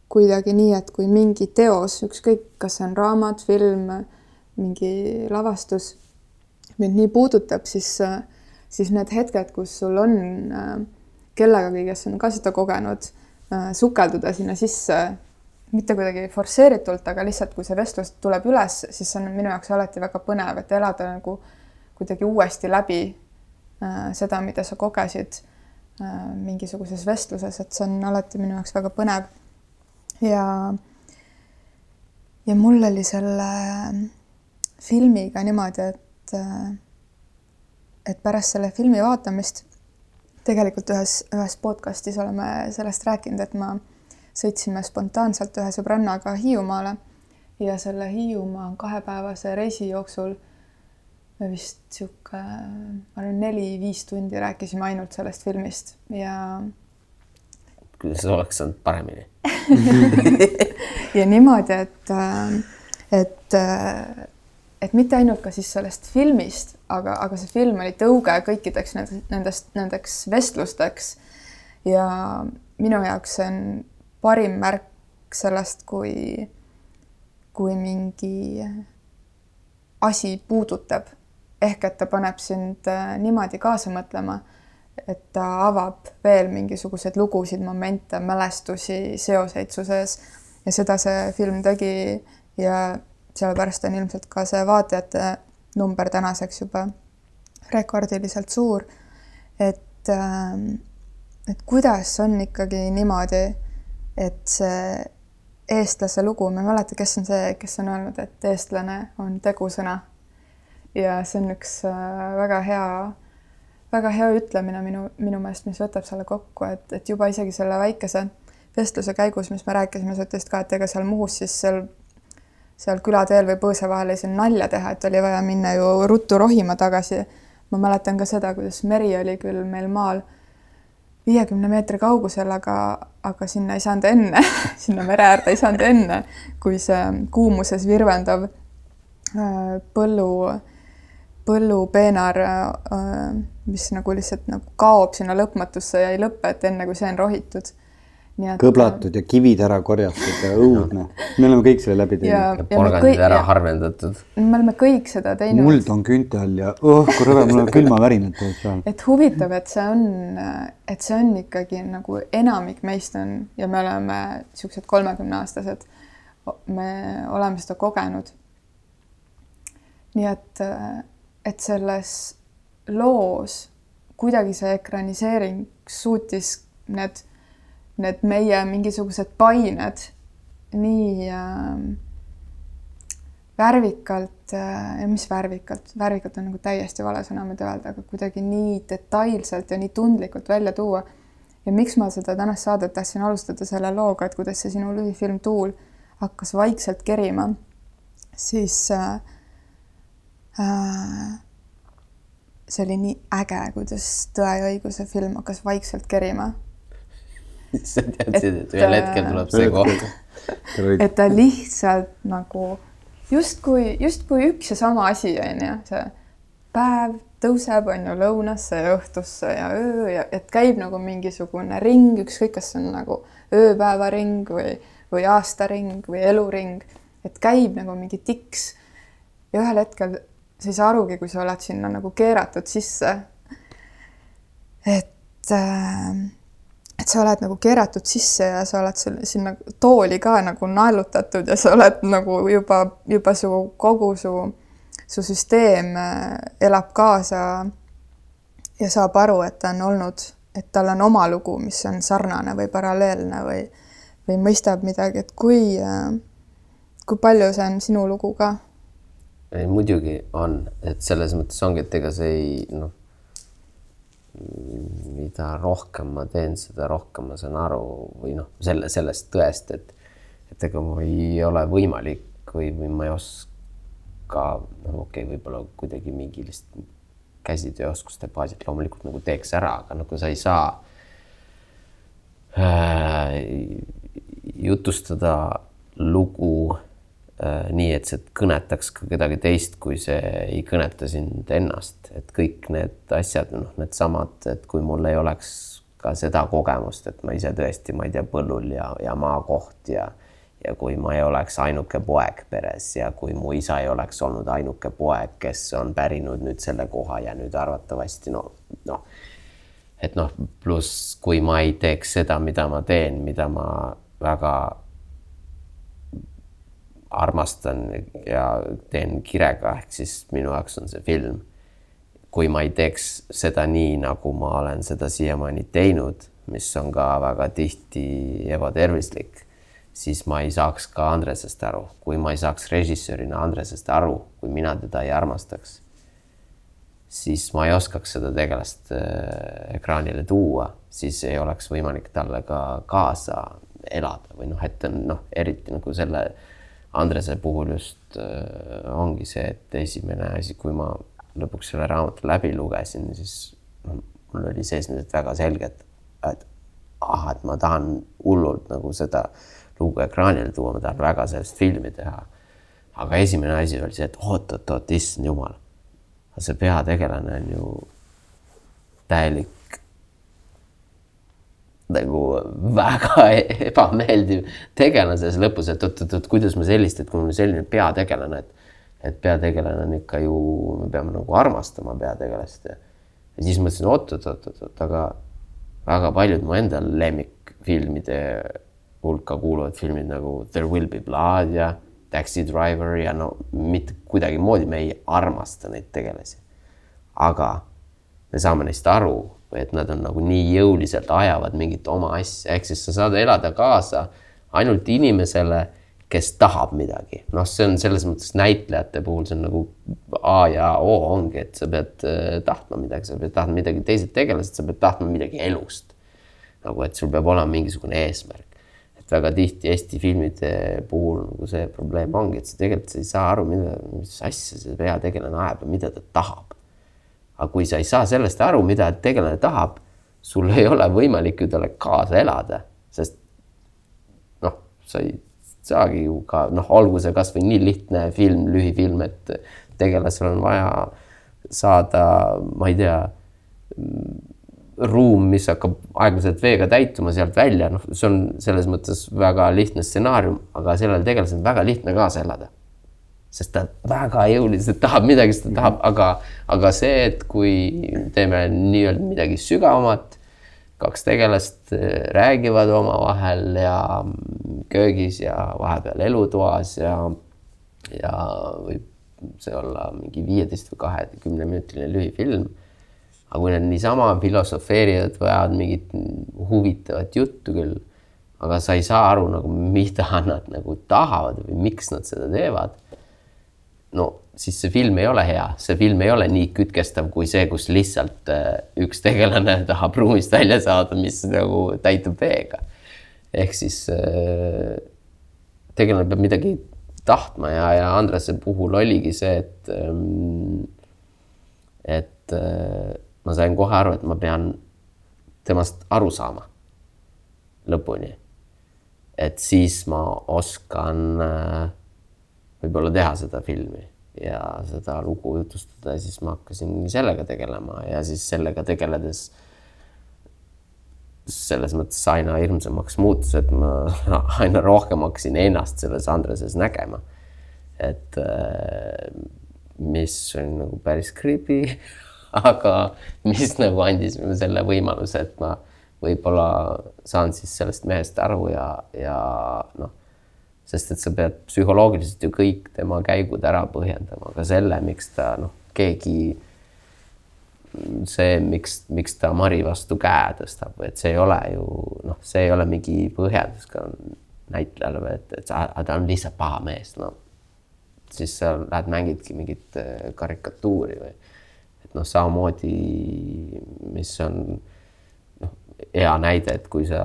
kuidagi nii, et kui mingi teos, ükskõik, kas see on raamat, film, mingi lavastus, mind nii puudutab, siis, siis need hetked, kus sul on äh, kellegagi, kes on ka seda kogenud, äh, sukelduda sinna sisse, mitte kuidagi forsseeritult, aga lihtsalt, kui see vestlus tuleb üles, siis see on minu jaoks alati väga põnev, et elada nagu kuidagi uuesti läbi äh, seda, mida sa kogesid mingisuguses vestluses, et see on alati minu jaoks väga põnev ja, ja mul oli selle filmiga niimoodi, et, et pärast selle filmi vaatamist tegelikult ühes, ühes podcastis oleme sellest rääkinud, et ma sõitsime spontaanselt ühe sõbrannaga Hiiumaale ja selle Hiiumaa kahepäevase reisi jooksul me vist sihuke, ma arvan, neli-viis tundi rääkisime ainult sellest filmist ja kuidas oleks saanud paremini ja niimoodi, et, äh, et, äh, et mitte ainult ka siis sellest filmist, aga, aga see film oli tõuge kõikideks nendest, nendeks vestlusteks. ja minu jaoks see on parim märk sellest, kui, kui mingi asi puudutab ehk et ta paneb sind äh, niimoodi kaasa mõtlema et ta avab veel mingisuguseid lugusid, momente, mälestusi, seoseid su sees ja seda see film tegi ja sellepärast on ilmselt ka see vaatajate number tänaseks juba rekordiliselt suur. et, ähm, et kuidas on ikkagi niimoodi, et see eestlase lugu, ma ei mäleta, kes on see, kes on öelnud, et eestlane on tegusõna. ja see on üks äh, väga hea väga hea ütlemine minu, minu meelest, mis võtab selle kokku, et, et juba isegi selle väikese vestluse käigus, mis me rääkisime, sa ütlesid ka, et ega seal Muhus siis seal, seal külateel või põõsa vahel ei saanud nalja teha, et oli vaja minna ju ruttu rohima tagasi. ma mäletan ka seda, kuidas meri oli küll meil maal viiekümne meetri kaugusel, aga, aga sinna ei saanud enne <laughs> sinna mere äärde ei saanud enne, kui see kuumuses virvendav äh, põllu põllupeenar, mis nagu lihtsalt nagu kaob sinna lõpmatusse ja ei lõpe, et enne kui see on rohitud. kõblatud ja kivid ära korjatud ja õudne. me oleme kõik selle läbi teinud. ja porgandid ära harvendatud. me oleme kõik seda teinud. muld on künte all ja oh kui rõve, mul on külmavärinad tegelikult seal. et huvitav, et see on, et see on ikkagi nagu enamik meist on ja me oleme niisugused kolmekümneaastased. me oleme seda kogenud. nii et, et selles loos kuidagi see ekraniseering suutis need need meie mingisugused pained nii äh, värvikalt äh,, mis värvikalt, värvikalt on nagu täiesti vale sõna, mida öelda, aga kuidagi nii detailselt ja nii tundlikult välja tuua. ja miks ma seda tänast saadet tahtsin alustada selle looga, et kuidas see sinu lühifilm Tuul hakkas vaikselt kerima, siis äh, äh, see oli nii äge, kuidas Tõe ja õiguse film hakkas vaikselt kerima sa teadsid, et ühel hetkel tuleb see koht. et ta lihtsalt nagu justkui, justkui üks ja sama asi on ju, see päev tõuseb, on ju, lõunasse ja õhtusse ja öö ja et käib nagu mingisugune ring, ükskõik, kas see on nagu ööpäevaring või, või aastaring või eluring, et käib nagu mingi tiks. ja ühel hetkel sa ei saa arugi, kui sa oled sinna nagu keeratud sisse. et äh, et sa oled nagu keeratud sisse ja sa oled seal sinna tooli ka nagu naelutatud ja sa oled nagu juba, juba su kogu su, su süsteem äh, elab kaasa ja saab aru, et ta on olnud, et tal on oma lugu, mis on sarnane või paralleelne või, või mõistab midagi, et kui, äh, kui palju see on sinu lugu ka? Ei, muidugi on, et selles mõttes ongi, et ega see ei noh mida rohkem ma teen, seda rohkem ma saan aru või noh, selle, sellest tõest, et, et ega mul ei ole võimalik või, või ma ei oska, noh, okei okay,, võib-olla kuidagi mingi lihtsalt käsitööoskuste baasilt loomulikult nagu teeks ära, aga nagu sa ei saa äh, jutustada lugu nii, et see kõnetaks ka kedagi teist, kui see ei kõneta sind ennast, et kõik need asjad, noh, needsamad, et kui mul ei oleks ka seda kogemust, et ma ise tõesti, ma ei tea, põllul ja, ja maakoht ja ja kui ma ei oleks ainuke poeg peres ja kui mu isa ei oleks olnud ainuke poeg, kes on pärinud nüüd selle koha ja nüüd arvatavasti no, noh, et noh, pluss kui ma ei teeks seda, mida ma teen, mida ma väga armastan ja teen kirega, ehk siis minu jaoks on see film. kui ma ei teeks seda nii, nagu ma olen seda siiamaani teinud, mis on ka väga tihti ebatervislik, siis ma ei saaks ka Andresest aru, kui ma ei saaks režissöörina Andresest aru, kui mina teda ei armastaks, siis ma ei oskaks seda tegelast äh, ekraanile tuua, siis ei oleks võimalik talle ka kaasa elada või noh, et on noh, eriti nagu selle Andrese puhul just äh, ongi see, et esimene asi, kui ma lõpuks selle raamatu läbi lugesin, siis mul oli sees nüüd väga selge, et, et ah, et ma tahan hullult nagu seda lugu ekraanile tuua, ma tahan väga sellest filmi teha. aga esimene asi oli see, et oot-oot-oot, issand jumal, see peategelane on ju täielik nagu väga <laughs> ebameeldiv tegelane selles lõpus, et oot-oot-oot, kuidas ma sellist, et kui mul selline peategelane, et et peategelane on ikka ju, me peame nagu armastama peategelast ja siis mõtlesin oot-oot-oot-oot, aga väga paljud mu enda lemmikfilmide hulka kuuluvad filmid nagu There will be blood ja Taxi Driver ja no mitte kuidagimoodi me ei armasta neid tegelasi. aga me saame neist aru või et nad on nagu nii jõuliselt ajavad mingit oma asja, ehk siis sa saad elada kaasa ainult inimesele, kes tahab midagi. noh, see on selles mõttes näitlejate puhul, see on nagu A ja O ongi, et sa pead äh, tahtma midagi, sa pead tahtma midagi, teised tegelased, sa pead tahtma midagi elust. nagu, et sul peab olema mingisugune eesmärk. et väga tihti Eesti filmide puhul nagu see probleem ongi, et sa tegelikult sa ei saa aru, mida, mis asja see peategelane ajab ja mida ta tahab aga kui sa ei saa sellest aru, mida tegelane tahab, sul ei ole võimalik ju talle kaasa elada, sest noh, sa ei saagi ju ka noh, olgu see kasvõi nii lihtne film, lühifilm, et tegelasel on vaja saada, ma ei tea, ruum, mis hakkab aeglaselt veega täituma sealt välja, noh, see on selles mõttes väga lihtne stsenaarium, aga sellel tegelasel on väga lihtne kaasa elada. Sest ta väga jõuliselt tahab midagi, sest ta tahab, aga, aga see, et kui teeme nii-öelda midagi sügavamat, kaks tegelast eh, räägivad omavahel ja köögis ja vahepeal elutoas ja, ja võib see olla mingi viieteist või kahekümne minutiline lühifilm aga kui nad niisama filosofeerivad või ajavad mingit huvitavat juttu küll, aga sa ei saa aru nagu, mida nad nagu tahavad või miks nad seda teevad. No siis see film ei ole hea, see film ei ole nii kütkestav kui see, kus lihtsalt äh, üks tegelane <laughs> tahab ruumist välja saada, mis nagu täitub veega. ehk siis äh, tegelane peab midagi tahtma ja, ja Andrese puhul oligi see, et ähm, et äh, ma sain kohe aru, et ma pean temast aru saama lõpuni. et siis ma oskan äh, võib-olla teha seda filmi ja seda lugu jutustada ja siis ma hakkasin sellega tegelema ja siis sellega tegeledes selles mõttes aina hirmsamaks muutus, et ma <laughs> aina rohkem hakkasin ennast selles Andreses nägema. et äh, mis on nagu päris creepy <laughs> aga mis nagu andis mulle selle võimaluse, et ma võib-olla saan siis sellest mehest aru ja, ja noh, sest et sa pead psühholoogiliselt ju kõik tema käigud ära põhjendama, ka selle, miks ta noh, keegi see, miks, miks ta Mari vastu käe tõstab, et see ei ole ju noh, see ei ole mingi põhjendus ka näitlejale et, et ta on lihtsalt paha mees, no siis sa lähed mängidki mingit äh, karikatuuri või noh, samamoodi, mis on hea näide, et kui sa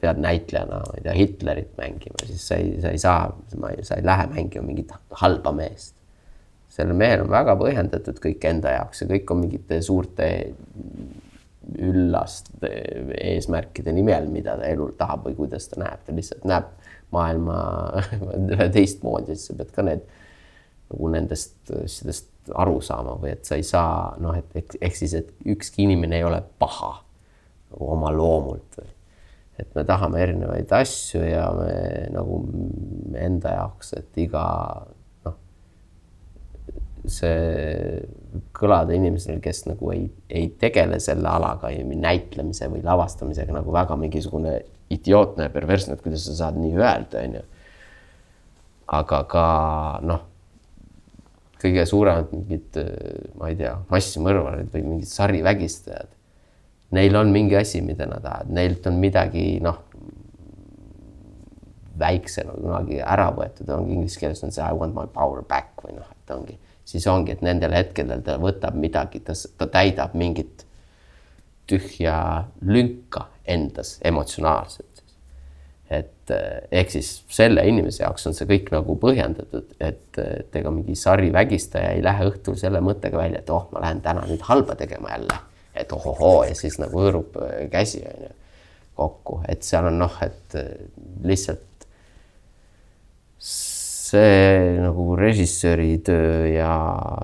pead näitlejana, ma ei tea, Hitlerit mängima, siis sa ei, sa ei saa, sa ei lähe mängima mingit halba meest. sellel mehel on väga põhjendatud kõik enda jaoks ja kõik on mingite suurte üllaste eesmärkide nimel, mida ta elul tahab või kuidas ta näeb, ta lihtsalt näeb maailma <laughs> teistmoodi, siis sa pead ka need nagu nendest asjadest aru saama või et sa ei saa noh, et ehk, siis, et ükski inimene ei ole paha nagu oma loomult või et me tahame erinevaid asju ja me nagu enda jaoks, et iga noh, see kõlada inimesel, kes nagu ei, ei tegele selle alaga, näitlemise või lavastamisega nagu väga mingisugune idiootne ja perversne, et kuidas sa saad nii öelda, onju. aga ka noh kõige suuremad mingid, ma ei tea, massimõrvarid või mingid sarivägistajad. Neil on mingi asi, mida nad tahavad, neilt on midagi, noh, väiksena kunagi ära võetud, ongi inglise keeles on see I want my power back või noh, et ongi, siis ongi, et nendel hetkedel ta võtab midagi, ta, ta täidab mingit tühja lünka endas emotsionaalselt et eh, ehk siis selle inimese jaoks on see kõik nagu põhjendatud, et, et ega mingi sarivägistaja ei lähe õhtul selle mõttega välja, et oh, ma lähen täna nüüd halba tegema jälle, et ohohoo ja siis nagu hõõrub eh, käsi on ju kokku, et seal on noh, et eh, lihtsalt see nagu režissööri töö ja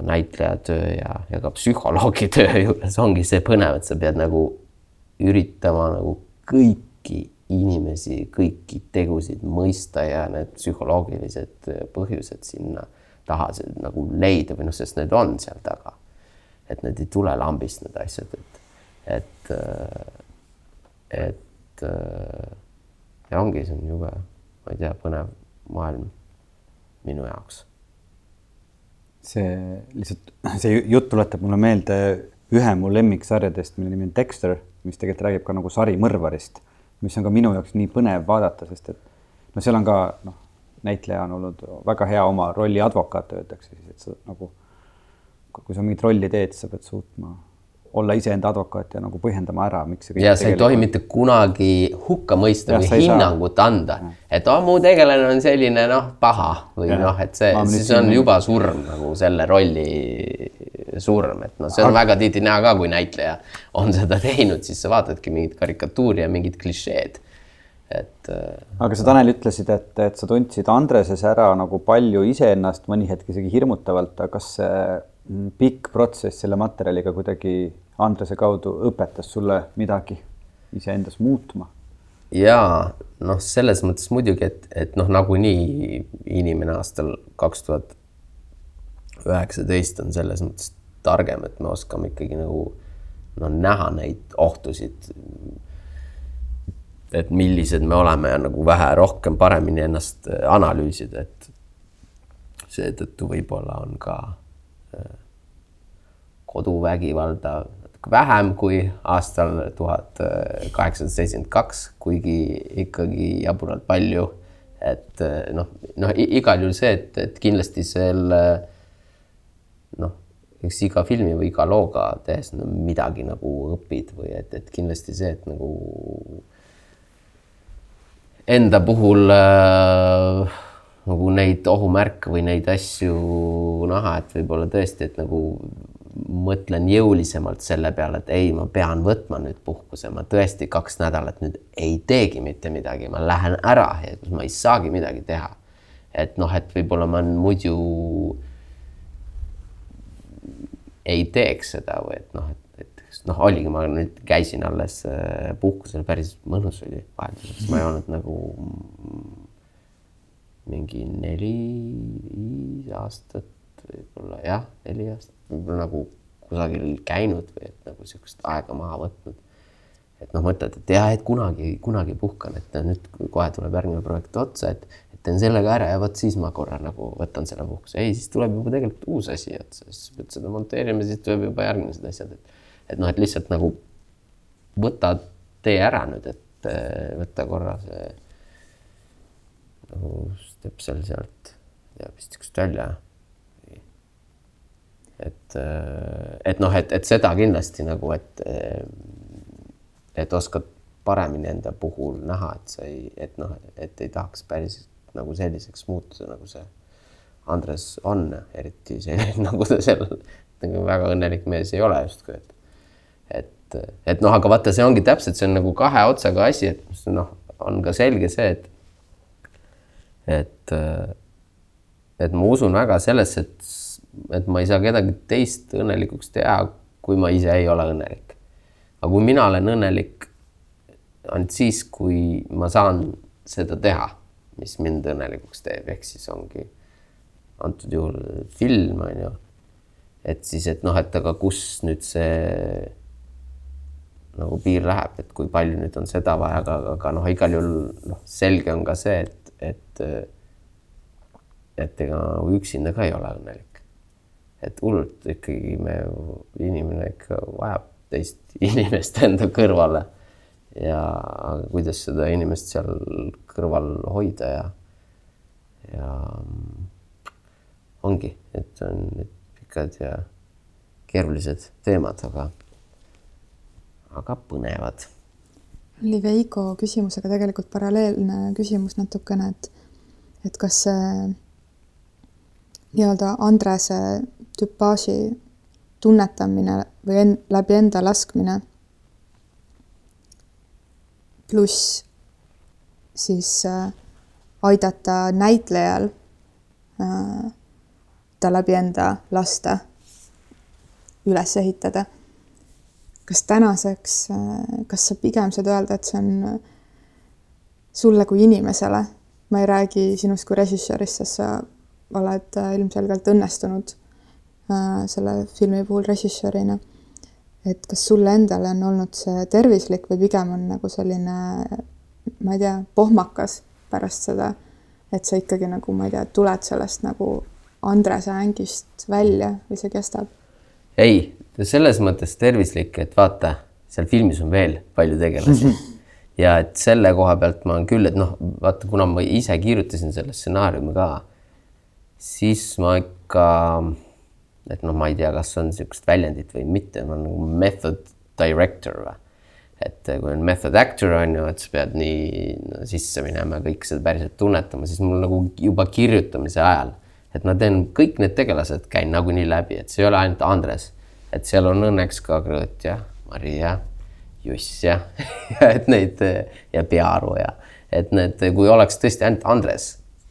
näitleja töö ja, ja ka psühholoogi <laughs> töö juures ongi see põnev, et sa pead nagu üritama nagu kõiki inimesi, kõiki tegusid mõista ja need psühholoogilised põhjused sinna taha nagu leida või noh, sest need on seal taga. Et need ei tule lambist, need asjad, et, et, et ja ongi, see on jube, ma ei tea, põnev maailm minu jaoks. see lihtsalt, see jutt tuletab mulle meelde ühe mu lemmiksarjadest, mille nimi on Dexter, mis tegelikult räägib ka nagu sarimõrvarist mis on ka minu jaoks nii põnev vaadata, sest et no seal on ka noh, näitleja on olnud väga hea oma rolli advokaat, öeldakse siis, et sa nagu kui sa mingit rolli teed, sa pead suutma olla iseenda advokaat ja nagu põhjendama ära, miks see ja sa ei tohi mitte kunagi hukka mõista ja, või hinnangut saa. anda, et oh, mu tegelane on selline noh, paha või noh, et see, siis on juba surm nagu selle rolli surm, et noh, see on aga... väga tihti näha ka, kui näitleja on seda teinud, siis sa vaatadki mingit karikatuuri ja mingit klišeed. et. Äh, aga sa, Tanel, ütlesid, et, et sa tundsid Andreses ära nagu palju iseennast, mõni hetk isegi hirmutavalt, aga kas see pikk protsess selle materjaliga kuidagi Andrese kaudu õpetas sulle midagi iseendas muutma? jaa, noh, selles mõttes muidugi, et, et noh, nagunii inimene aastal kaks tuhat üheksateist on selles mõttes targem, et me oskame ikkagi nagu no näha neid ohtusid. et millised me oleme ja nagu vähe rohkem paremini ennast analüüsida, et seetõttu võib-olla on ka koduvägivalda vähem kui aastal tuhat kaheksasada seitsekümmend kaks, kuigi ikkagi jaburalt palju. et noh, noh igal juhul see, et, et kindlasti selle noh, eks iga filmi või iga looga tehes no, midagi nagu õpid või et, et kindlasti see, et nagu enda puhul äh, nagu neid ohumärke või neid asju näha, et võib-olla tõesti, et nagu mõtlen jõulisemalt selle peale, et ei, ma pean võtma nüüd puhkuse, ma tõesti kaks nädalat nüüd ei teegi mitte midagi, ma lähen ära ja kus ma ei saagi midagi teha. et noh, et võib-olla ma muidu ei teeks seda või et noh, et, et noh, oligi, ma nüüd käisin alles äh, puhkusel, päris mõnus oli vahelduseks, ma ei olnud nagu mingi neli, viis aastat võib-olla jah, neli aastat, võib-olla nagu kusagil käinud või et nagu sihukest aega maha võtnud. et noh, mõtled, et jah, et kunagi, kunagi puhkan, et nüüd kohe tuleb järgmine projekt otsa, et, et teen selle ka ära ja vot siis ma korra nagu võtan selle puhkuse. ei, siis tuleb juba tegelikult uus asi otsa, siis pead seda monteerima, siis tuleb juba järgmised asjad, et et noh, et lihtsalt nagu võta tee ära nüüd, et võta korra see nagu stepsel sealt ja pistikust välja. Et, et noh, et, et seda kindlasti nagu, et, et oskad paremini enda puhul näha, et sa ei, et noh, et ei tahaks päris nagu selliseks muutuda, nagu see Andres on, eriti selline <laughs> nagu ta seal nagu väga õnnelik mees ei ole justkui, et et, et noh, aga vaata, see ongi täpselt, see on nagu kahe otsaga asi, et noh, on ka selge see, et et, et ma usun väga sellesse, et, et ma ei saa kedagi teist õnnelikuks teha, kui ma ise ei ole õnnelik. aga kui mina olen õnnelik ainult siis, kui ma saan seda teha, mis mind õnnelikuks teeb, ehk siis ongi antud juhul film on ju. et siis, et noh, et aga kus nüüd see nagu piir läheb, et kui palju nüüd on seda vaja, aga, aga noh, igal juhul noh, selge on ka see, et et, et ega üksinda ka ei ole õnnelik. Et hullult ikkagi me, inimene ikka vajab teist <laughs> inimest enda kõrvale. ja kuidas seda inimest seal kõrval hoida ja, ja ongi, et on need pikad ja keerulised teemad, aga, aga põnevad oli Veiko küsimusega tegelikult paralleelne küsimus natukene, et et kas see nii-öelda Andrese tüpaaži tunnetamine või en, läbi enda laskmine. Pluss siis äh, aidata näitlejal äh, ta läbi enda laste üles ehitada. Kas tänaseks, äh, kas sa pigem saad öelda, et see on äh, sulle kui inimesele, ma ei räägi sinust kui režissöörist, sest sa oled äh, ilmselgelt õnnestunud selle filmi puhul režissöörina. et kas sulle endale on olnud see tervislik või pigem on nagu selline, ma ei tea, pohmakas pärast seda, et sa ikkagi nagu, ma ei tea, tuled sellest nagu Andrese ängist välja või see kestab? ei, selles mõttes tervislik, et vaata, seal filmis on veel palju tegelasi <laughs> ja et selle koha pealt ma küll, et noh, vaata, kuna ma ise kirjutasin selle stsenaariumi ka, siis ma ikka, et noh, ma ei tea, kas on niisugust väljendit või mitte, olen nagu method director või et kui on method actor on ju, et sa pead nii no, sisse minema ja kõik seda päriselt tunnetama, siis mul nagu juba kirjutamise ajal, et ma teen kõik need tegelased, käin nagunii läbi, et see ei ole ainult Andres et seal on õnneks ka Grõõt ja Maria, Juss <laughs> ja et neid ja Pearu ja et need, kui oleks tõesti ainult Andres,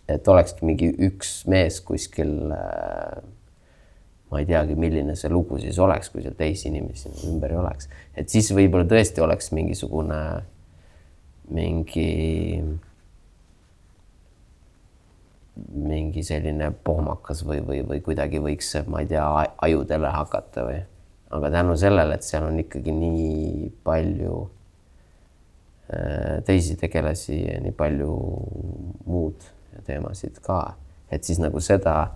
et olekski mingi üks mees kuskil äh, ma ei teagi, milline see lugu siis oleks, kui seal teisi inimesi ümber ei oleks, et siis võib-olla tõesti oleks mingisugune mingi, mingi selline pohmakas või, või, või kuidagi võiks, ma ei tea, ajudele hakata või, aga tänu sellele, et seal on ikkagi nii palju äh, teisi tegelasi ja nii palju muud teemasid ka, et siis nagu seda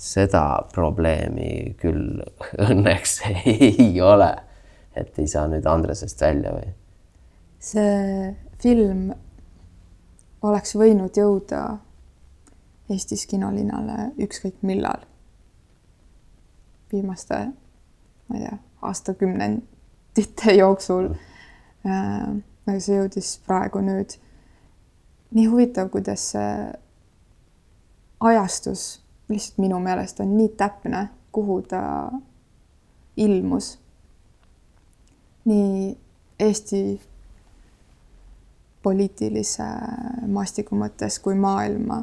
seda probleemi küll <laughs> õnneks ei ole, et ei saa nüüd Andresest välja või? see film oleks võinud jõuda Eestis kinolinale ükskõik millal. viimaste, ma ei tea, aastakümnendite jooksul äh,. aga see jõudis praegu nüüd. nii huvitav, kuidas see ajastus lihtsalt minu meelest on nii täpne, kuhu ta ilmus. nii Eesti poliitilise maastiku mõttes kui maailma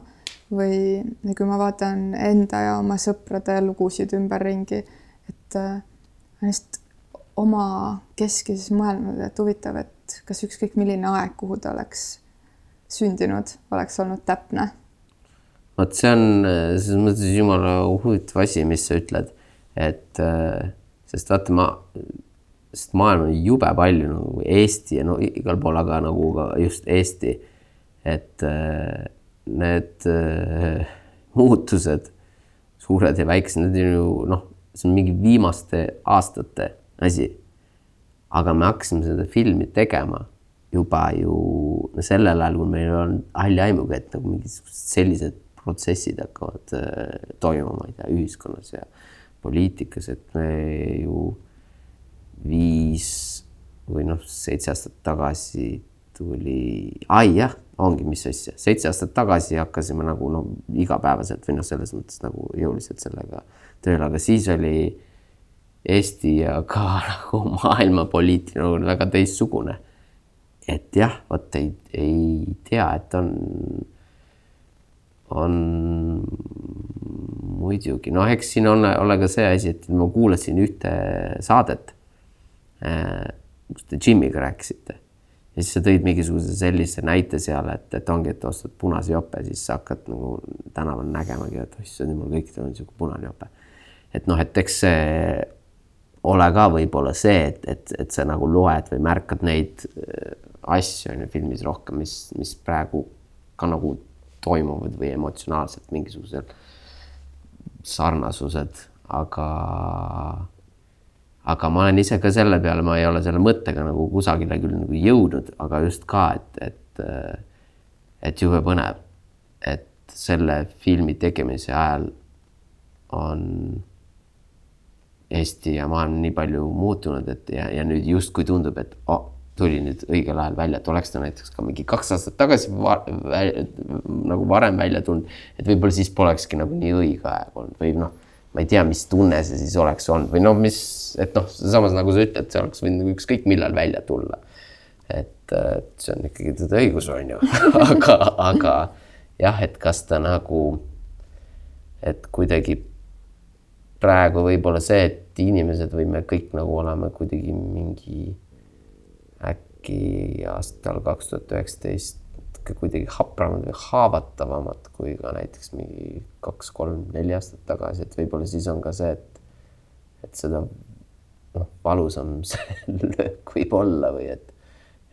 või kui ma vaatan enda ja oma sõprade lugusid ümberringi, et lihtsalt oma keski siis mõelnud, et huvitav, et kas ükskõik milline aeg, kuhu ta oleks sündinud, oleks olnud täpne vot see on selles mõttes jumala huvitav asi, mis sa ütled, et äh, sest vaata, ma, sest maailm on jube palju nagu Eesti ja no igal pool, aga nagu ka just Eesti. et äh, need äh, muutused, suured ja väiksed, need on ju noh, see on mingi viimaste aastate asi. aga me hakkasime seda filmi tegema juba ju sellel ajal, kui meil on halli aimugi, et nagu mingisugused sellised protsessid hakkavad äh, toimuma, ma ei tea, ühiskonnas ja poliitikas, et me ju viis või noh, seitse aastat tagasi tuli, ai jah, ongi, mis asja, seitse aastat tagasi hakkasime nagu no igapäevaselt või noh, selles mõttes nagu jõuliselt sellega tööle, aga siis oli Eesti ja ka <laughs> nagu maailma poliitika nagu väga teistsugune. et jah, vot ei, ei tea, et on on muidugi, noh, eks siin on, ole ka see asi, et ma kuulasin ühte saadet, äh, kus te Jimiga rääkisite ja siis sa tõid mingisuguse sellise näite seal, et, et ongi, et ostad punase jope, siis sa hakkad nagu tänaval nägemagi, et issand jumal, kõikidel on niisugune punane jope. et noh, et eks see ole ka võib-olla see, et, et, et sa nagu loed või märkad neid äh, asju on ju filmis rohkem, mis, mis praegu ka nagu toimuvad või emotsionaalselt mingisugused sarnasused, aga, aga ma olen ise ka selle peale, ma ei ole selle mõttega nagu kusagile küll nagu jõudnud, aga just ka, et, et, et jube põnev, et selle filmi tegemise ajal on Eesti ja maailm nii palju muutunud, et ja, ja nüüd justkui tundub, et oh, tuli nüüd õigel ajal välja, et oleks ta näiteks ka mingi kaks aastat tagasi var, väl, nagu varem välja tulnud, et võib-olla siis polekski nagu nii õige aeg olnud või noh, ma ei tea, mis tunne see siis oleks olnud või noh, mis, et noh, samas nagu sa ütled, see oleks võinud nagu ükskõik millal välja tulla. et, see on ikkagi tõde õigus, on ju <laughs> aga, aga jah, et kas ta nagu, et kuidagi praegu võib-olla see, et inimesed või me kõik nagu oleme kuidagi mingi äkki aastal kaks tuhat üheksateist kuidagi hapramad või haavatavamad kui ka näiteks mingi kaks-kolm-neli aastat tagasi, et võib-olla siis on ka see, et, et seda noh, valusam <laughs> see löök võib olla või et,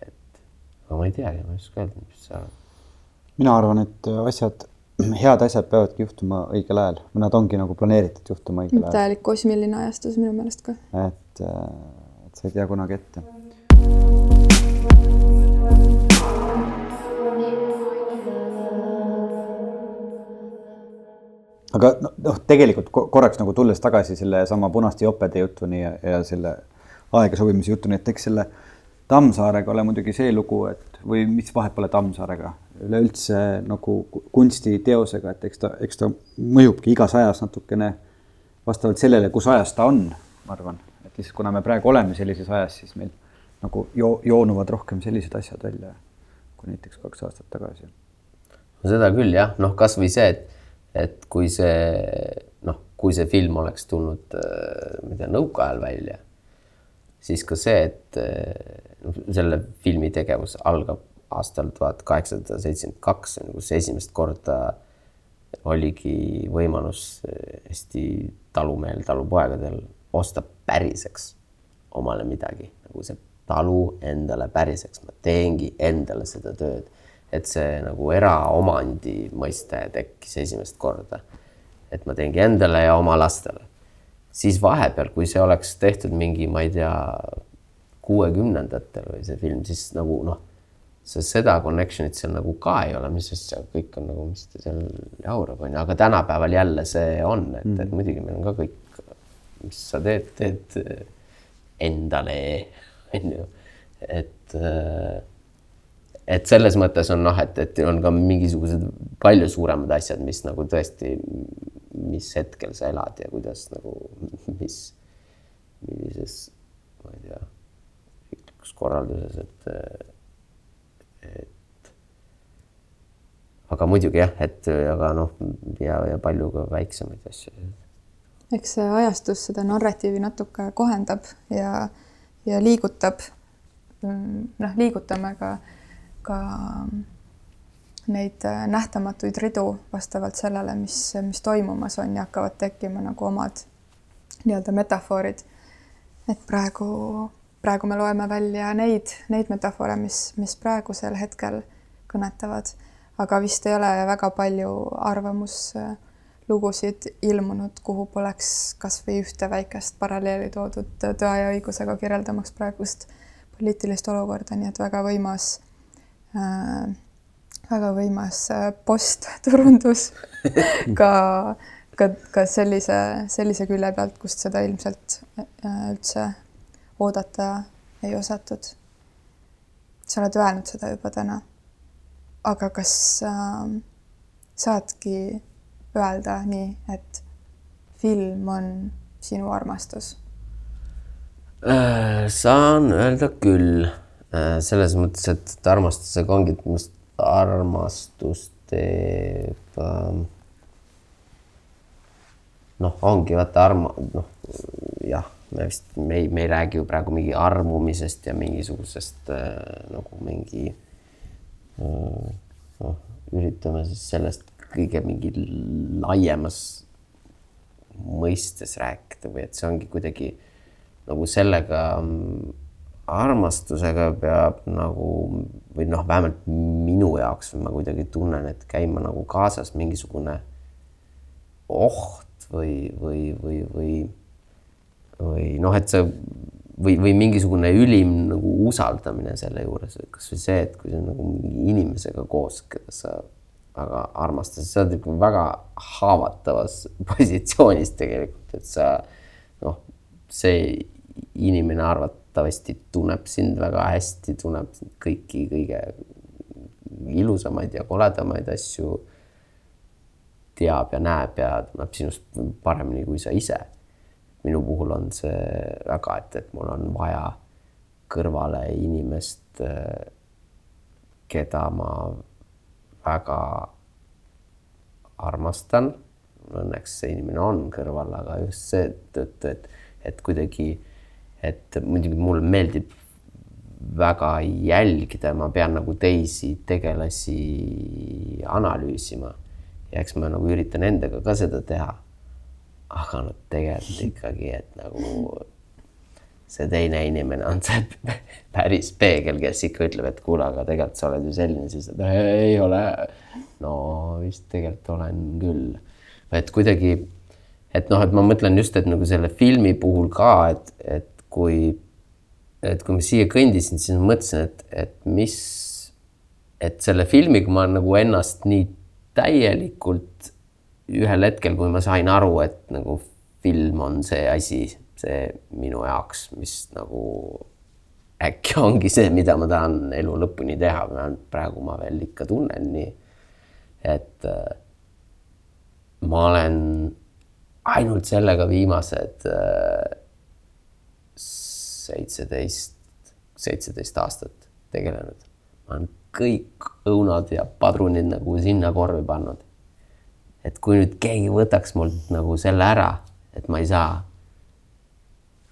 et aga ma ei teagi, ma ei oska öelda, mis sa arvad. mina arvan, et asjad, head asjad peavadki juhtuma õigel ajal, nad ongi nagu planeeritud juhtuma õigel ajal. täielik kosmiline ajastus minu meelest ka. et, et sa ei tea kunagi ette aga noh, tegelikult korraks nagu tulles tagasi sellesama punaste jopede jutuni ja, ja selle aega sobimise jutuni, et eks selle Tammsaarega ole muidugi see lugu, et või mis vahet pole Tammsaarega, üleüldse nagu kunstiteosega, et eks ta, eks ta mõjubki igas ajas natukene vastavalt sellele, kus ajas ta on, ma arvan, et lihtsalt kuna me praegu oleme sellises ajas, siis meil nagu jo joonuvad rohkem sellised asjad välja kui näiteks kaks aastat tagasi. no seda küll jah, noh, kasvõi see, et et kui see noh, kui see film oleks tulnud, äh, ma ei tea, nõukaajal välja, siis ka see, et noh, selle filmi tegevus algab aastal tuhat kaheksasada seitsekümmend kaks, kus esimest korda oligi võimalus Eesti talumehel, talupoegadel osta päriseks omale midagi, nagu see talu endale päriseks, ma teengi endale seda tööd. Et see nagu eraomandi mõiste tekkis esimest korda. et ma teengi endale ja oma lastele. siis vahepeal, kui see oleks tehtud mingi, ma ei tea, kuuekümnendatel või see film, siis nagu noh, see seda connection'it seal nagu ka ei ole, mis seal kõik on nagu, mis ta seal jaurab, onju, aga tänapäeval jälle see on, et mm., et muidugi meil on ka kõik, mis sa teed, teed endale, onju, et et selles mõttes on noh, et, et on ka mingisugused palju suuremad asjad, mis nagu tõesti, mis hetkel sa elad ja kuidas nagu, mis, millises, ma ei tea, riiklikus korralduses, et et aga muidugi jah, et aga noh, ja, ja palju ka väiksemaid asju. eks see ajastus seda narratiivi natuke kohendab ja, ja liigutab. noh, liigutame ka, ka neid nähtamatuid ridu vastavalt sellele, mis, mis toimumas on ja hakkavad tekkima nagu omad nii-öelda metafoorid. et praegu praegu me loeme välja neid, neid metafore, mis, mis praegusel hetkel kõnetavad, aga vist ei ole väga palju arvamuslugusid ilmunud, kuhu poleks kasvõi ühte väikest paralleeli toodud Tõe ja õigusega kirjeldamaks praegust poliitilist olukorda, nii et väga võimas äh,, väga võimas äh, postturundus <laughs> ka, ka, ka sellise, sellise külje pealt, kust seda ilmselt äh, üldse oodata ei osatud. sa oled öelnud seda juba täna. aga kas äh, saadki öelda nii, et film on sinu armastus? Äh, saan öelda küll, äh, selles mõttes, et armastusega ongi, et minust armastus teeb ähm, noh, ongi vaata arma-, noh jah me vist, me ei, me ei räägi ju praegu mingi armumisest ja mingisugusest äh, nagu mingi äh, noh, üritame siis sellest kõige mingi laiemas mõistes rääkida või et see ongi kuidagi nagu sellega armastusega peab nagu või noh, vähemalt minu jaoks ma kuidagi tunnen, et käima nagu kaasas mingisugune oht või, või, või, või või noh, et see või, või mingisugune ülim nagu usaldamine selle juures, kasvõi see, et kui sa nagu mingi inimesega koos, keda sa väga armastad, sa oled ikka väga haavatavas <laughs> positsioonis tegelikult, et sa noh, see inimene arvatavasti tunneb sind väga hästi, tunneb kõiki kõige ilusamaid ja koledamaid asju. teab ja näeb ja tunneb sinust paremini kui sa ise minu puhul on see väga, et, et mul on vaja kõrvale inimest, keda ma väga armastan. Õnneks see inimene on kõrval, aga just seetõttu, et, et kuidagi, et muidugi mulle meeldib väga jälgida, ma pean nagu teisi tegelasi analüüsima. Ja eks ma nagu üritan endaga ka seda teha. Aga no tegelikult <laughs> ikkagi, et nagu see teine inimene on see <laughs> päris peegel, kes ikka ütleb, et kuule, aga tegelikult sa oled ju selline, siis ta ei ole. no vist tegelikult olen küll, et kuidagi, et noh, et ma mõtlen just, et nagu selle filmi puhul ka, et, et kui, et kui ma siia kõndisin, siis ma mõtlesin, et, et mis, et selle filmiga ma nagu ennast nii täielikult ühel hetkel, kui ma sain aru, et nagu film on see asi, see minu jaoks, mis nagu äkki ongi see, mida ma tahan elu lõpuni teha, praegu ma veel ikka tunnen nii. et äh, ma olen ainult sellega viimased äh, seitseteist, seitseteist aastat tegelenud. ma olen kõik õunad ja padrunid nagu sinna korvi pannud et kui nüüd keegi võtaks mult nagu selle ära, et ma ei saa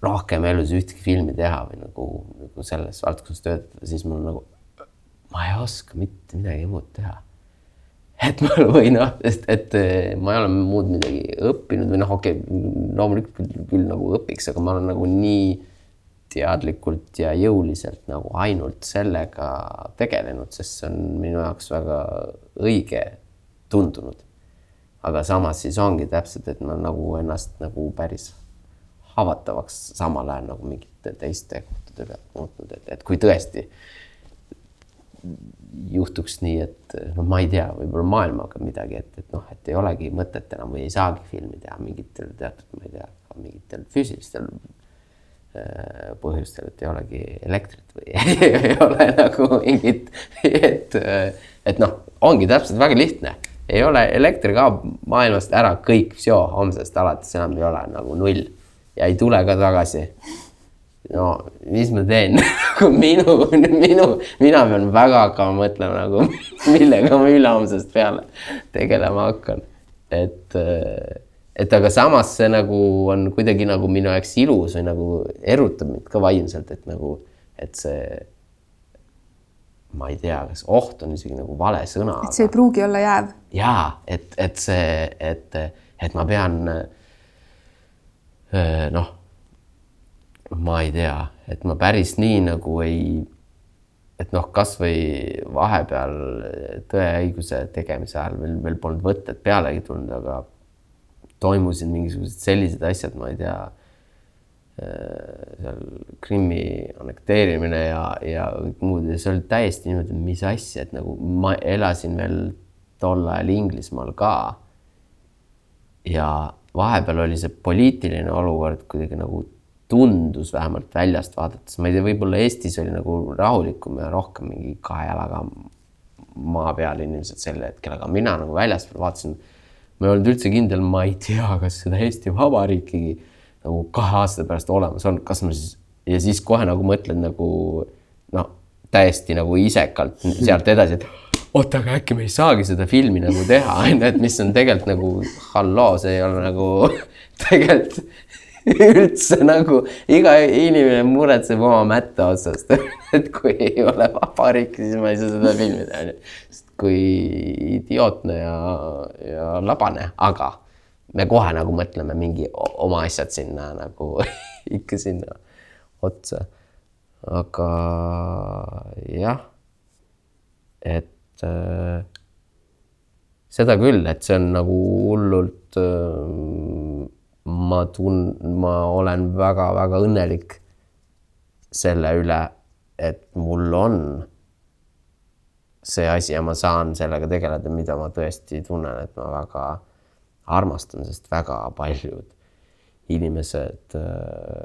rohkem elus ühtegi filmi teha või nagu, nagu selles valdkonnas töötada, siis mul nagu, ma ei oska mitte midagi muud teha. et ma või noh, sest et ma ei ole muud midagi õppinud või noh, okei okay,, loomulikult küll nagu õpiks, aga ma olen nagu nii teadlikult ja jõuliselt nagu ainult sellega tegelenud, sest see on minu jaoks väga õige tundunud. aga samas siis ongi täpselt, et ma nagu ennast nagu päris haavatavaks samal ajal nagu mingite teiste kohtade pealt muutnud, et, et kui tõesti juhtuks nii, et noh, ma ei tea, võib-olla maailmaga midagi, et, et noh, et ei olegi mõtet enam või ei saagi filmi teha mingitel teatud, ma ei tea, mingitel füüsilistel põhjustel, et ei olegi elektrit või <laughs> ei ole nagu mingit, et, et noh, ongi täpselt väga lihtne, ei ole, elekter kaob maailmast ära kõik, homsest alates enam ei ole nagu null ja ei tule ka tagasi. no mis ma teen <laughs> minu, minu, mina pean väga hakkama mõtlema nagu, millega ma ülehomsest peale tegelema hakkan. et, et aga samas see nagu on kuidagi nagu minu jaoks ilus või nagu erutab mind ka vaimselt, et nagu, et see ma ei tea, kas oht on isegi nagu vale sõna. et see ei pruugi olla jääv. jaa, et, et see, et, et ma pean noh, ma ei tea, et ma päris nii nagu ei, et noh, kasvõi vahepeal Tõe-õiguse tegemise ajal veel, veel polnud võtted pealegi tulnud, aga toimusid mingisugused sellised asjad, ma ei tea, äh, seal Krimmi annekteerimine ja, ja kõik muud ja see oli täiesti niimoodi, mis asja, et nagu ma elasin veel tol ajal Inglismaal ka. ja vahepeal oli see poliitiline olukord kuidagi nagu tundus vähemalt väljast vaadates, ma ei tea, võib-olla Eestis oli nagu rahulikum ja rohkem mingi kahe jalaga maa peal inimesed sel hetkel, aga mina nagu väljaspool vaatasin, ma ei olnud üldse kindel, ma ei tea, kas seda Eesti Vabariikigi nagu kahe aasta pärast olemas on, kas ma siis ja siis kohe nagu mõtled nagu noh, täiesti nagu isekalt sealt edasi, et oota, aga äkki me ei saagi seda filmi nagu teha, on ju, et mis on tegelikult nagu halloo, see ei ole nagu <laughs> tegelikult üldse nagu iga inimene muretseb oma mätta otsast. <laughs> Et kui ei ole vabariik, siis ma ei saa seda filmi teha, on ju. sest kui idiootne ja, ja labane, aga me kohe nagu mõtleme mingi oma asjad sinna nagu <laughs> ikka sinna otsa. aga jah, et äh, seda küll, et see on nagu hullult äh,. ma tun-, ma olen väga-väga õnnelik selle üle, et mul on see asi ja ma saan sellega tegeleda, mida ma tõesti tunnen, et ma väga armastan, sest väga paljud inimesed äh,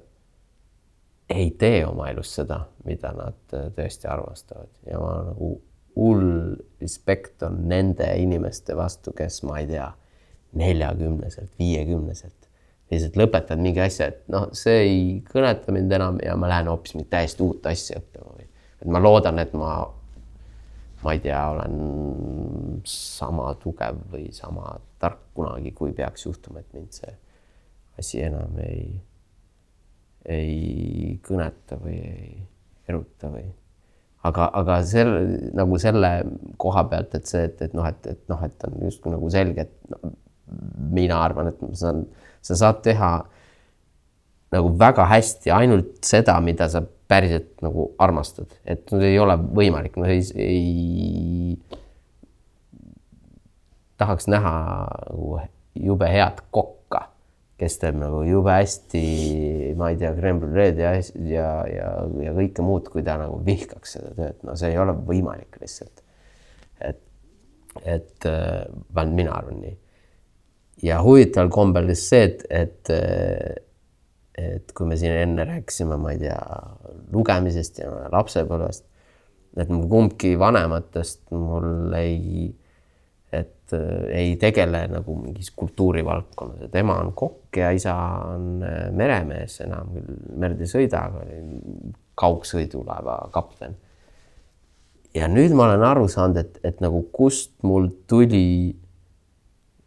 ei tee oma elus seda, mida nad äh, tõesti armastavad. Ja ma nagu hull respekt on nende inimeste vastu, kes ma ei tea, neljakümneselt, viiekümneselt lihtsalt lõpetad mingi asja, et noh, see ei kõneta mind enam ja ma lähen hoopis mingit täiesti uut asja õppima või et ma loodan, et ma, ma ei tea, olen sama tugev või sama tark kunagi, kui peaks juhtuma, et mind see asi enam ei, ei kõneta või ei eruta või. Aga, aga selle nagu selle koha pealt, et see, et, et noh, et, et noh, et on justkui nagu selge, et no, mina arvan, et ma saan, sa saad teha nagu väga hästi ainult seda, mida sa päriselt nagu armastad, et no, ei ole võimalik, no ei, ei tahaks näha nagu jube head kokka kes teeb nagu jube hästi, ma ei tea, crème brûleed ja, ja, ja, ja kõike muud, kui ta nagu vihkaks seda tööd, no see ei ole võimalik lihtsalt. et, et äh, vähemalt mina arvan nii. ja huvitaval kombel just see, et, et, äh, et kui me siin enne rääkisime, ma ei tea, lugemisest ja lapsepõlvest, et mul kumbki vanematest mul ei et äh, ei tegele nagu mingis kultuurivaldkonnas ja tema on kokk ja isa on äh, meremees, enam küll merd ei sõida, aga kaugsõidulaeva kapten. ja nüüd ma olen aru saanud, et, et nagu kust mul tuli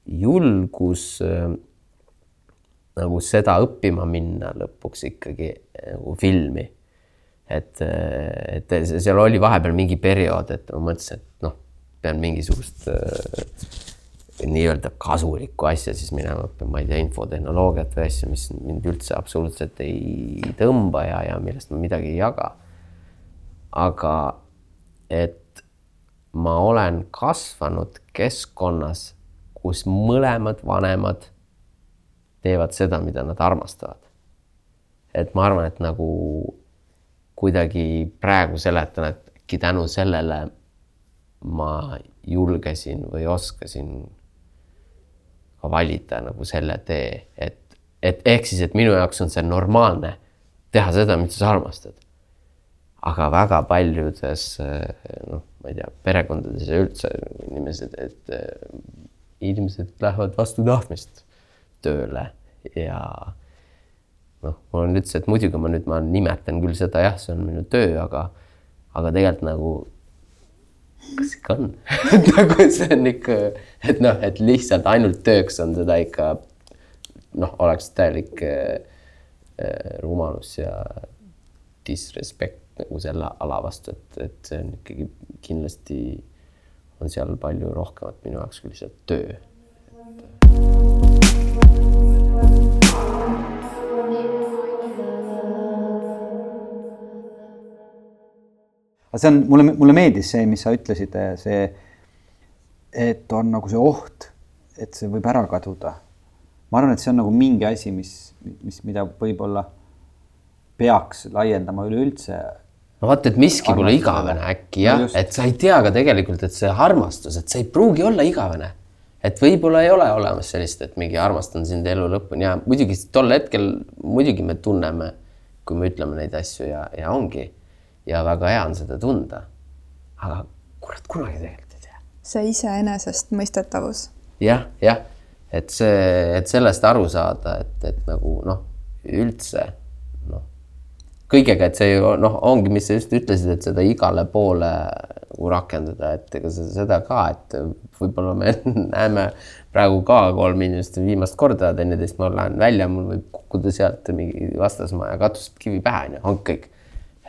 julgus äh, nagu seda õppima minna lõpuks ikkagi äh, nagu filmi. et, äh, et seal oli vahepeal mingi periood, et ma mõtlesin, et noh, pean mingisugust äh, nii-öelda kasulikku asja siis minema õppima, ma ei tea, infotehnoloogiat või asju, mis mind üldse absoluutselt ei tõmba ja, ja millest ma midagi ei jaga. aga et ma olen kasvanud keskkonnas, kus mõlemad vanemad teevad seda, mida nad armastavad. et ma arvan, et nagu kuidagi praegu seletan, et äkki tänu sellele ma julgesin või oskasin ka valida nagu selle tee, et, et ehk siis, et minu jaoks on see normaalne teha seda, mida sa armastad. aga väga paljudes noh, ma ei tea, perekondades ja üldse inimesed, et inimesed lähevad vastu tahtmist tööle ja noh, mul on üldse, et muidugi ma nüüd, ma nimetan küll seda, jah, see on minu töö, aga, aga tegelikult nagu kas ikka on et <laughs> nagu see on ikka, et noh, et lihtsalt ainult tööks on seda ikka noh, oleks täielik äh, rumalus ja disrespect nagu selle ala vastu, et, et see on ikkagi kindlasti on seal palju rohkemat minu jaoks kui lihtsalt töö. Aga see on, mulle, mulle meeldis see, mis sa ütlesid, see, et on nagu see oht, et see võib ära kaduda. ma arvan, et see on nagu mingi asi, mis, mis, mida võib-olla peaks laiendama üleüldse. no vaata, et miski pole igavene äkki jah no, et sa ei tea ka tegelikult, et see armastus, et see ei pruugi olla igavene. Et võib-olla ei ole olemas sellist, et mingi armastan sind elu lõpuni ja muidugi tol hetkel muidugi me tunneme, kui me ütleme neid asju ja, ja ongi ja väga hea on seda tunda. aga kurat, kunagi tegelikult ei tea. see iseenesestmõistetavus ja,. jah, jah, et see, et sellest aru saada, et, et nagu noh, üldse kõigega, et see noh, ongi, mis sa just ütlesid, et seda igale poole nagu rakendada, et ega seda ka, et võib-olla me <laughs> näeme praegu ka kolm inimest viimast korda teineteist, ma lähen välja, mul võib kukkuda sealt mingi vastasmaja katust kivi pähe, onju, ongi kõik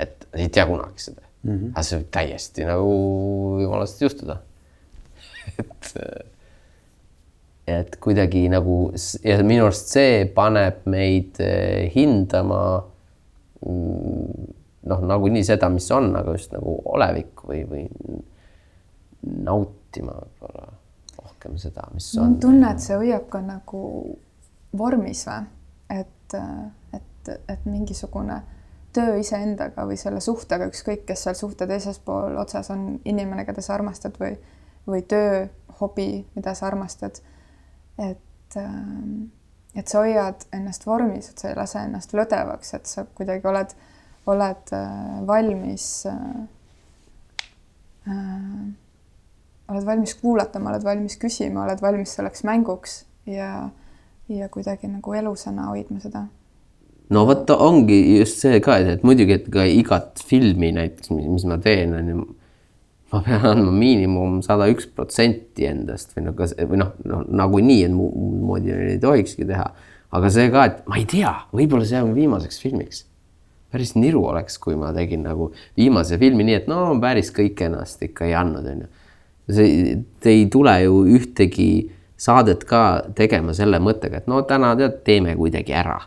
et ei tea kunagi seda mm. -hmm. aga see võib täiesti nagu jumalast juhtuda <laughs> et, et kuidagi nagu ja minu arust see paneb meid eh, hindama noh, nagunii seda, mis on, aga just nagu olevik või, või nautima võib-olla rohkem seda, mis on. on tunne, et see hoiab ka nagu vormis või, et, et, et mingisugune töö iseendaga või selle suhtega, ükskõik, kes seal suhte teises pool otsas on inimene, keda sa armastad või, või töö, hobi, mida sa armastad. et, ähm, et sa hoiad ennast vormis, et sa ei lase ennast lödevaks, et sa kuidagi oled, oled äh, valmis äh,. Äh, oled valmis kuulatama, oled valmis küsima, oled valmis selleks mänguks ja, ja kuidagi nagu elusana hoidma seda no vot ongi just see ka, et muidugi, et ka igat filmi näiteks, mis ma teen, on ju. Ma pean <laughs> andma miinimum sada üks protsenti endast või noh, kas või noh, noh nagunii, et moodi ei tohikski teha. aga see ka, et ma ei tea, võib-olla see on viimaseks filmiks. päris niru oleks, kui ma tegin nagu viimase filmi nii, et no päris kõik ennast ikka ei andnud, on ju. see, te ei tule ju ühtegi saadet ka tegema selle mõttega, et no täna tead, teeme kuidagi ära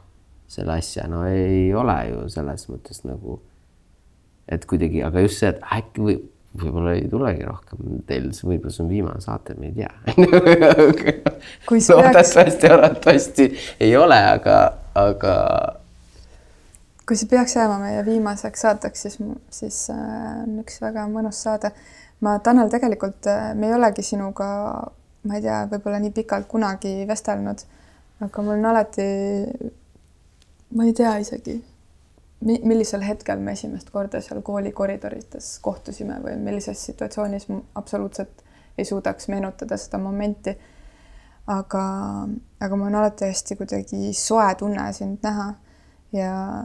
selle asja, no ei ole ju selles mõttes nagu, et kuidagi, aga just see, et äkki või võib-olla ei tulegi rohkem teil, võib-olla see on viimane saate, me ei tea <laughs> loodetavasti, arvatavasti ei ole, aga, aga. kui see peaks jääma meie viimaseks saateks, siis, siis äh, on üks väga mõnus saade. ma, Tanel, tegelikult äh, me ei olegi sinuga, ma ei tea, võib-olla nii pikalt kunagi vestelnud, aga mul on alati ma ei tea isegi, millisel hetkel me esimest korda seal kooli koridorides kohtusime või millises situatsioonis absoluutselt ei suudaks meenutada seda momenti. aga, aga mul on alati hästi kuidagi soe tunne sind näha ja,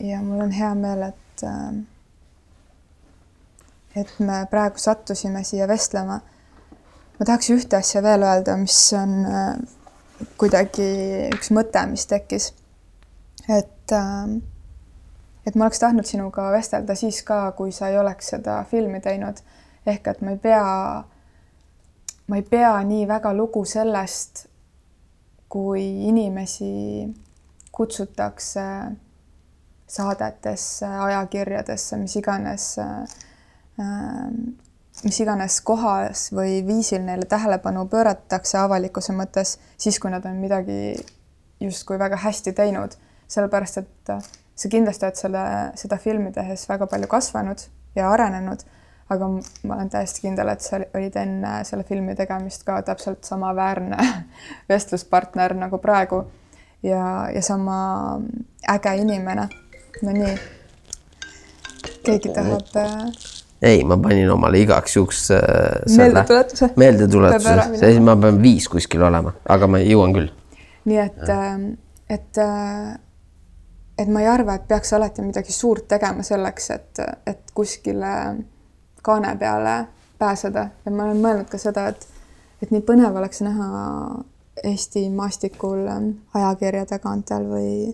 ja mul on hea meel, et, et me praegu sattusime siia vestlema. ma tahaks ühte asja veel öelda, mis on äh, kuidagi üks mõte, mis tekkis. et, äh, et ma oleks tahtnud sinuga vestelda siis ka, kui sa ei oleks seda filmi teinud. ehk et ma ei pea, ma ei pea nii väga lugu sellest, kui inimesi kutsutakse saadetesse, ajakirjadesse, mis iganes äh, mis iganes kohas või viisil neile tähelepanu pööratakse avalikkuse mõttes, siis kui nad on midagi justkui väga hästi teinud, sellepärast et sa kindlasti oled selle, seda filmi tehes väga palju kasvanud ja arenenud, aga ma olen täiesti kindel, et sa olid enne selle filmi tegemist ka täpselt samaväärne <laughs> vestluspartner nagu praegu ja, ja sama äge inimene. no nii, keegi tahab äh, ei, ma panin omale igaks juhuks äh, meeldetuletuse. meeldetuletuse, siis ma pean viis kuskil olema, aga ma jõuan küll. nii et, ähm, et, äh, et ma ei arva, et peaks alati midagi suurt tegema selleks, et, et kuskile kaane peale pääseda. Ja ma olen mõelnud ka seda, et, et nii põnev oleks näha Eesti maastikul ajakirja tagantel või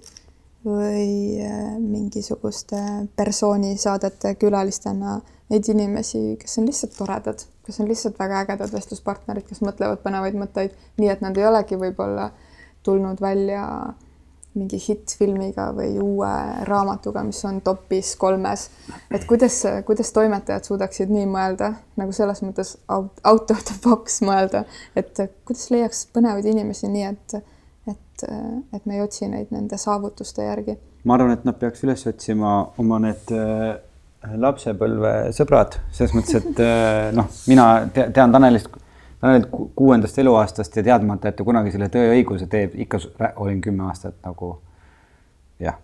või äh, mingisuguste persoonisaadete külalistena neid inimesi, kes on lihtsalt toredad, kes on lihtsalt väga ägedad vestluspartnerid, kes mõtlevad põnevaid mõtteid, nii et nad ei olegi võib-olla tulnud välja mingi hittfilmiga või uue raamatuga, mis on topis kolmes. et kuidas, kuidas toimetajad suudaksid nii mõelda, nagu selles mõttes out, out of the box mõelda, et kuidas leiaks põnevaid inimesi nii, et et, et me ei otsi neid nende saavutuste järgi. ma arvan, et nad peaks üles otsima oma need äh, lapsepõlvesõbrad, selles mõttes, et äh, noh, mina te tean Tanelist, Tanelilt kuuendast eluaastast ja teadmata, et ta kunagi selle Tõe ja õiguse teeb, ikka olin kümme aastat nagu jah.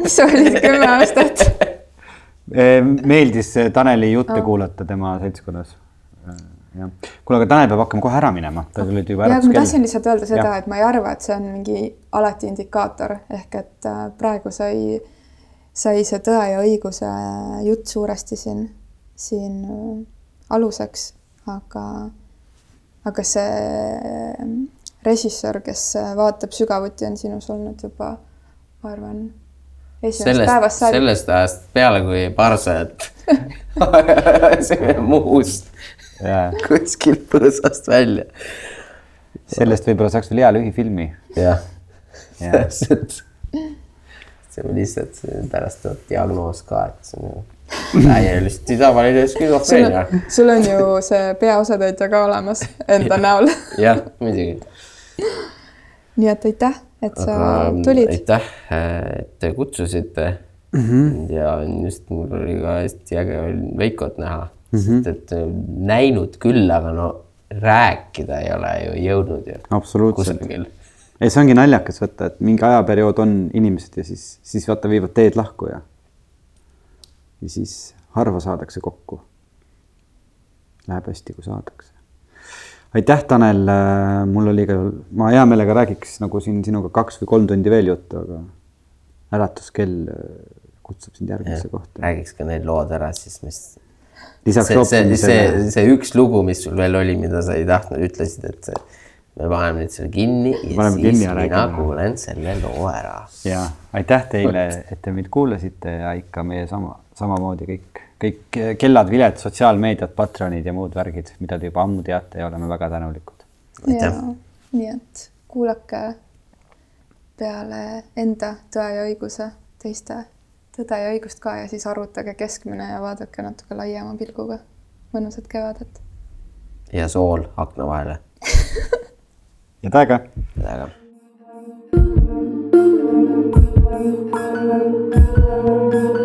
Mis olid kümme aastat? Meeldis Taneli jutte oh. kuulata tema seltskonnas. Jah, kuule, aga Tanel peab hakkama kohe ära minema, ta tuli juba ära. ma tahtsin lihtsalt öelda seda, et ma ei arva, et see on mingi alati indikaator. Ehk et äh, praegu sai, sai see Tõe ja õiguse jutt suuresti siin, siin äh, aluseks, aga, aga see äh, režissöör, kes vaatab sügavuti, on sinus olnud juba, ma arvan, esimesest päevast saadik. sellest ajast peale, kui Parsajat <laughs> <laughs> muust kuskilt põõsast välja. sellest võib-olla saaks veel hea lühifilmi. jah, täpselt. see on lihtsalt pärast tuleb diagnoos ka, et see on ju <laughs> täiesti tavaline skisofreenia. sul on ju see peaosatäitja ka olemas enda näol. <laughs> jah, muidugi. nii et aitäh, et sa Aga, tulid. aitäh, et te kutsusite mm. -hmm. ja just mul oli ka hästi äge Veikot näha mm, -hmm. sest et äh, näinud küll, aga no rääkida ei ole ju jõudnud ju. absoluutselt. ei, see ongi naljakas võtta, et mingi ajaperiood on inimesed ja siis, siis vaata viivad teed lahku ja ja siis harva saadakse kokku. Läheb hästi, kui saadakse. aitäh, Tanel, mul oli ka, ma hea meelega räägiks nagu siin sinuga kaks või kolm tundi veel juttu, aga äratuskell äh, kutsub sind järgmisse kohta. räägiks ka need lood ära, siis mis lisaks see, see, see, see üks lugu, mis sul veel oli, mida sa ei tahtnud, ütlesid, et see, me paneme nüüd selle kinni ja paneme siis kinni ja mina kuulen selle loo ära. ja aitäh teile, et te meid kuulasite ja ikka meie sama, samamoodi kõik, kõik kellad, viled, sotsiaalmeediad, Patronid ja muud värgid, mida te juba ammu teate ja oleme väga tänulikud. ja nii et kuulake peale enda Tõe ja õiguse teiste Tõde ja õigust ka ja siis arvutage keskmine ja vaadake natuke laiema pilguga. mõnusat kevadet. ja sool akna vahele <laughs> head aega. head aega. thank you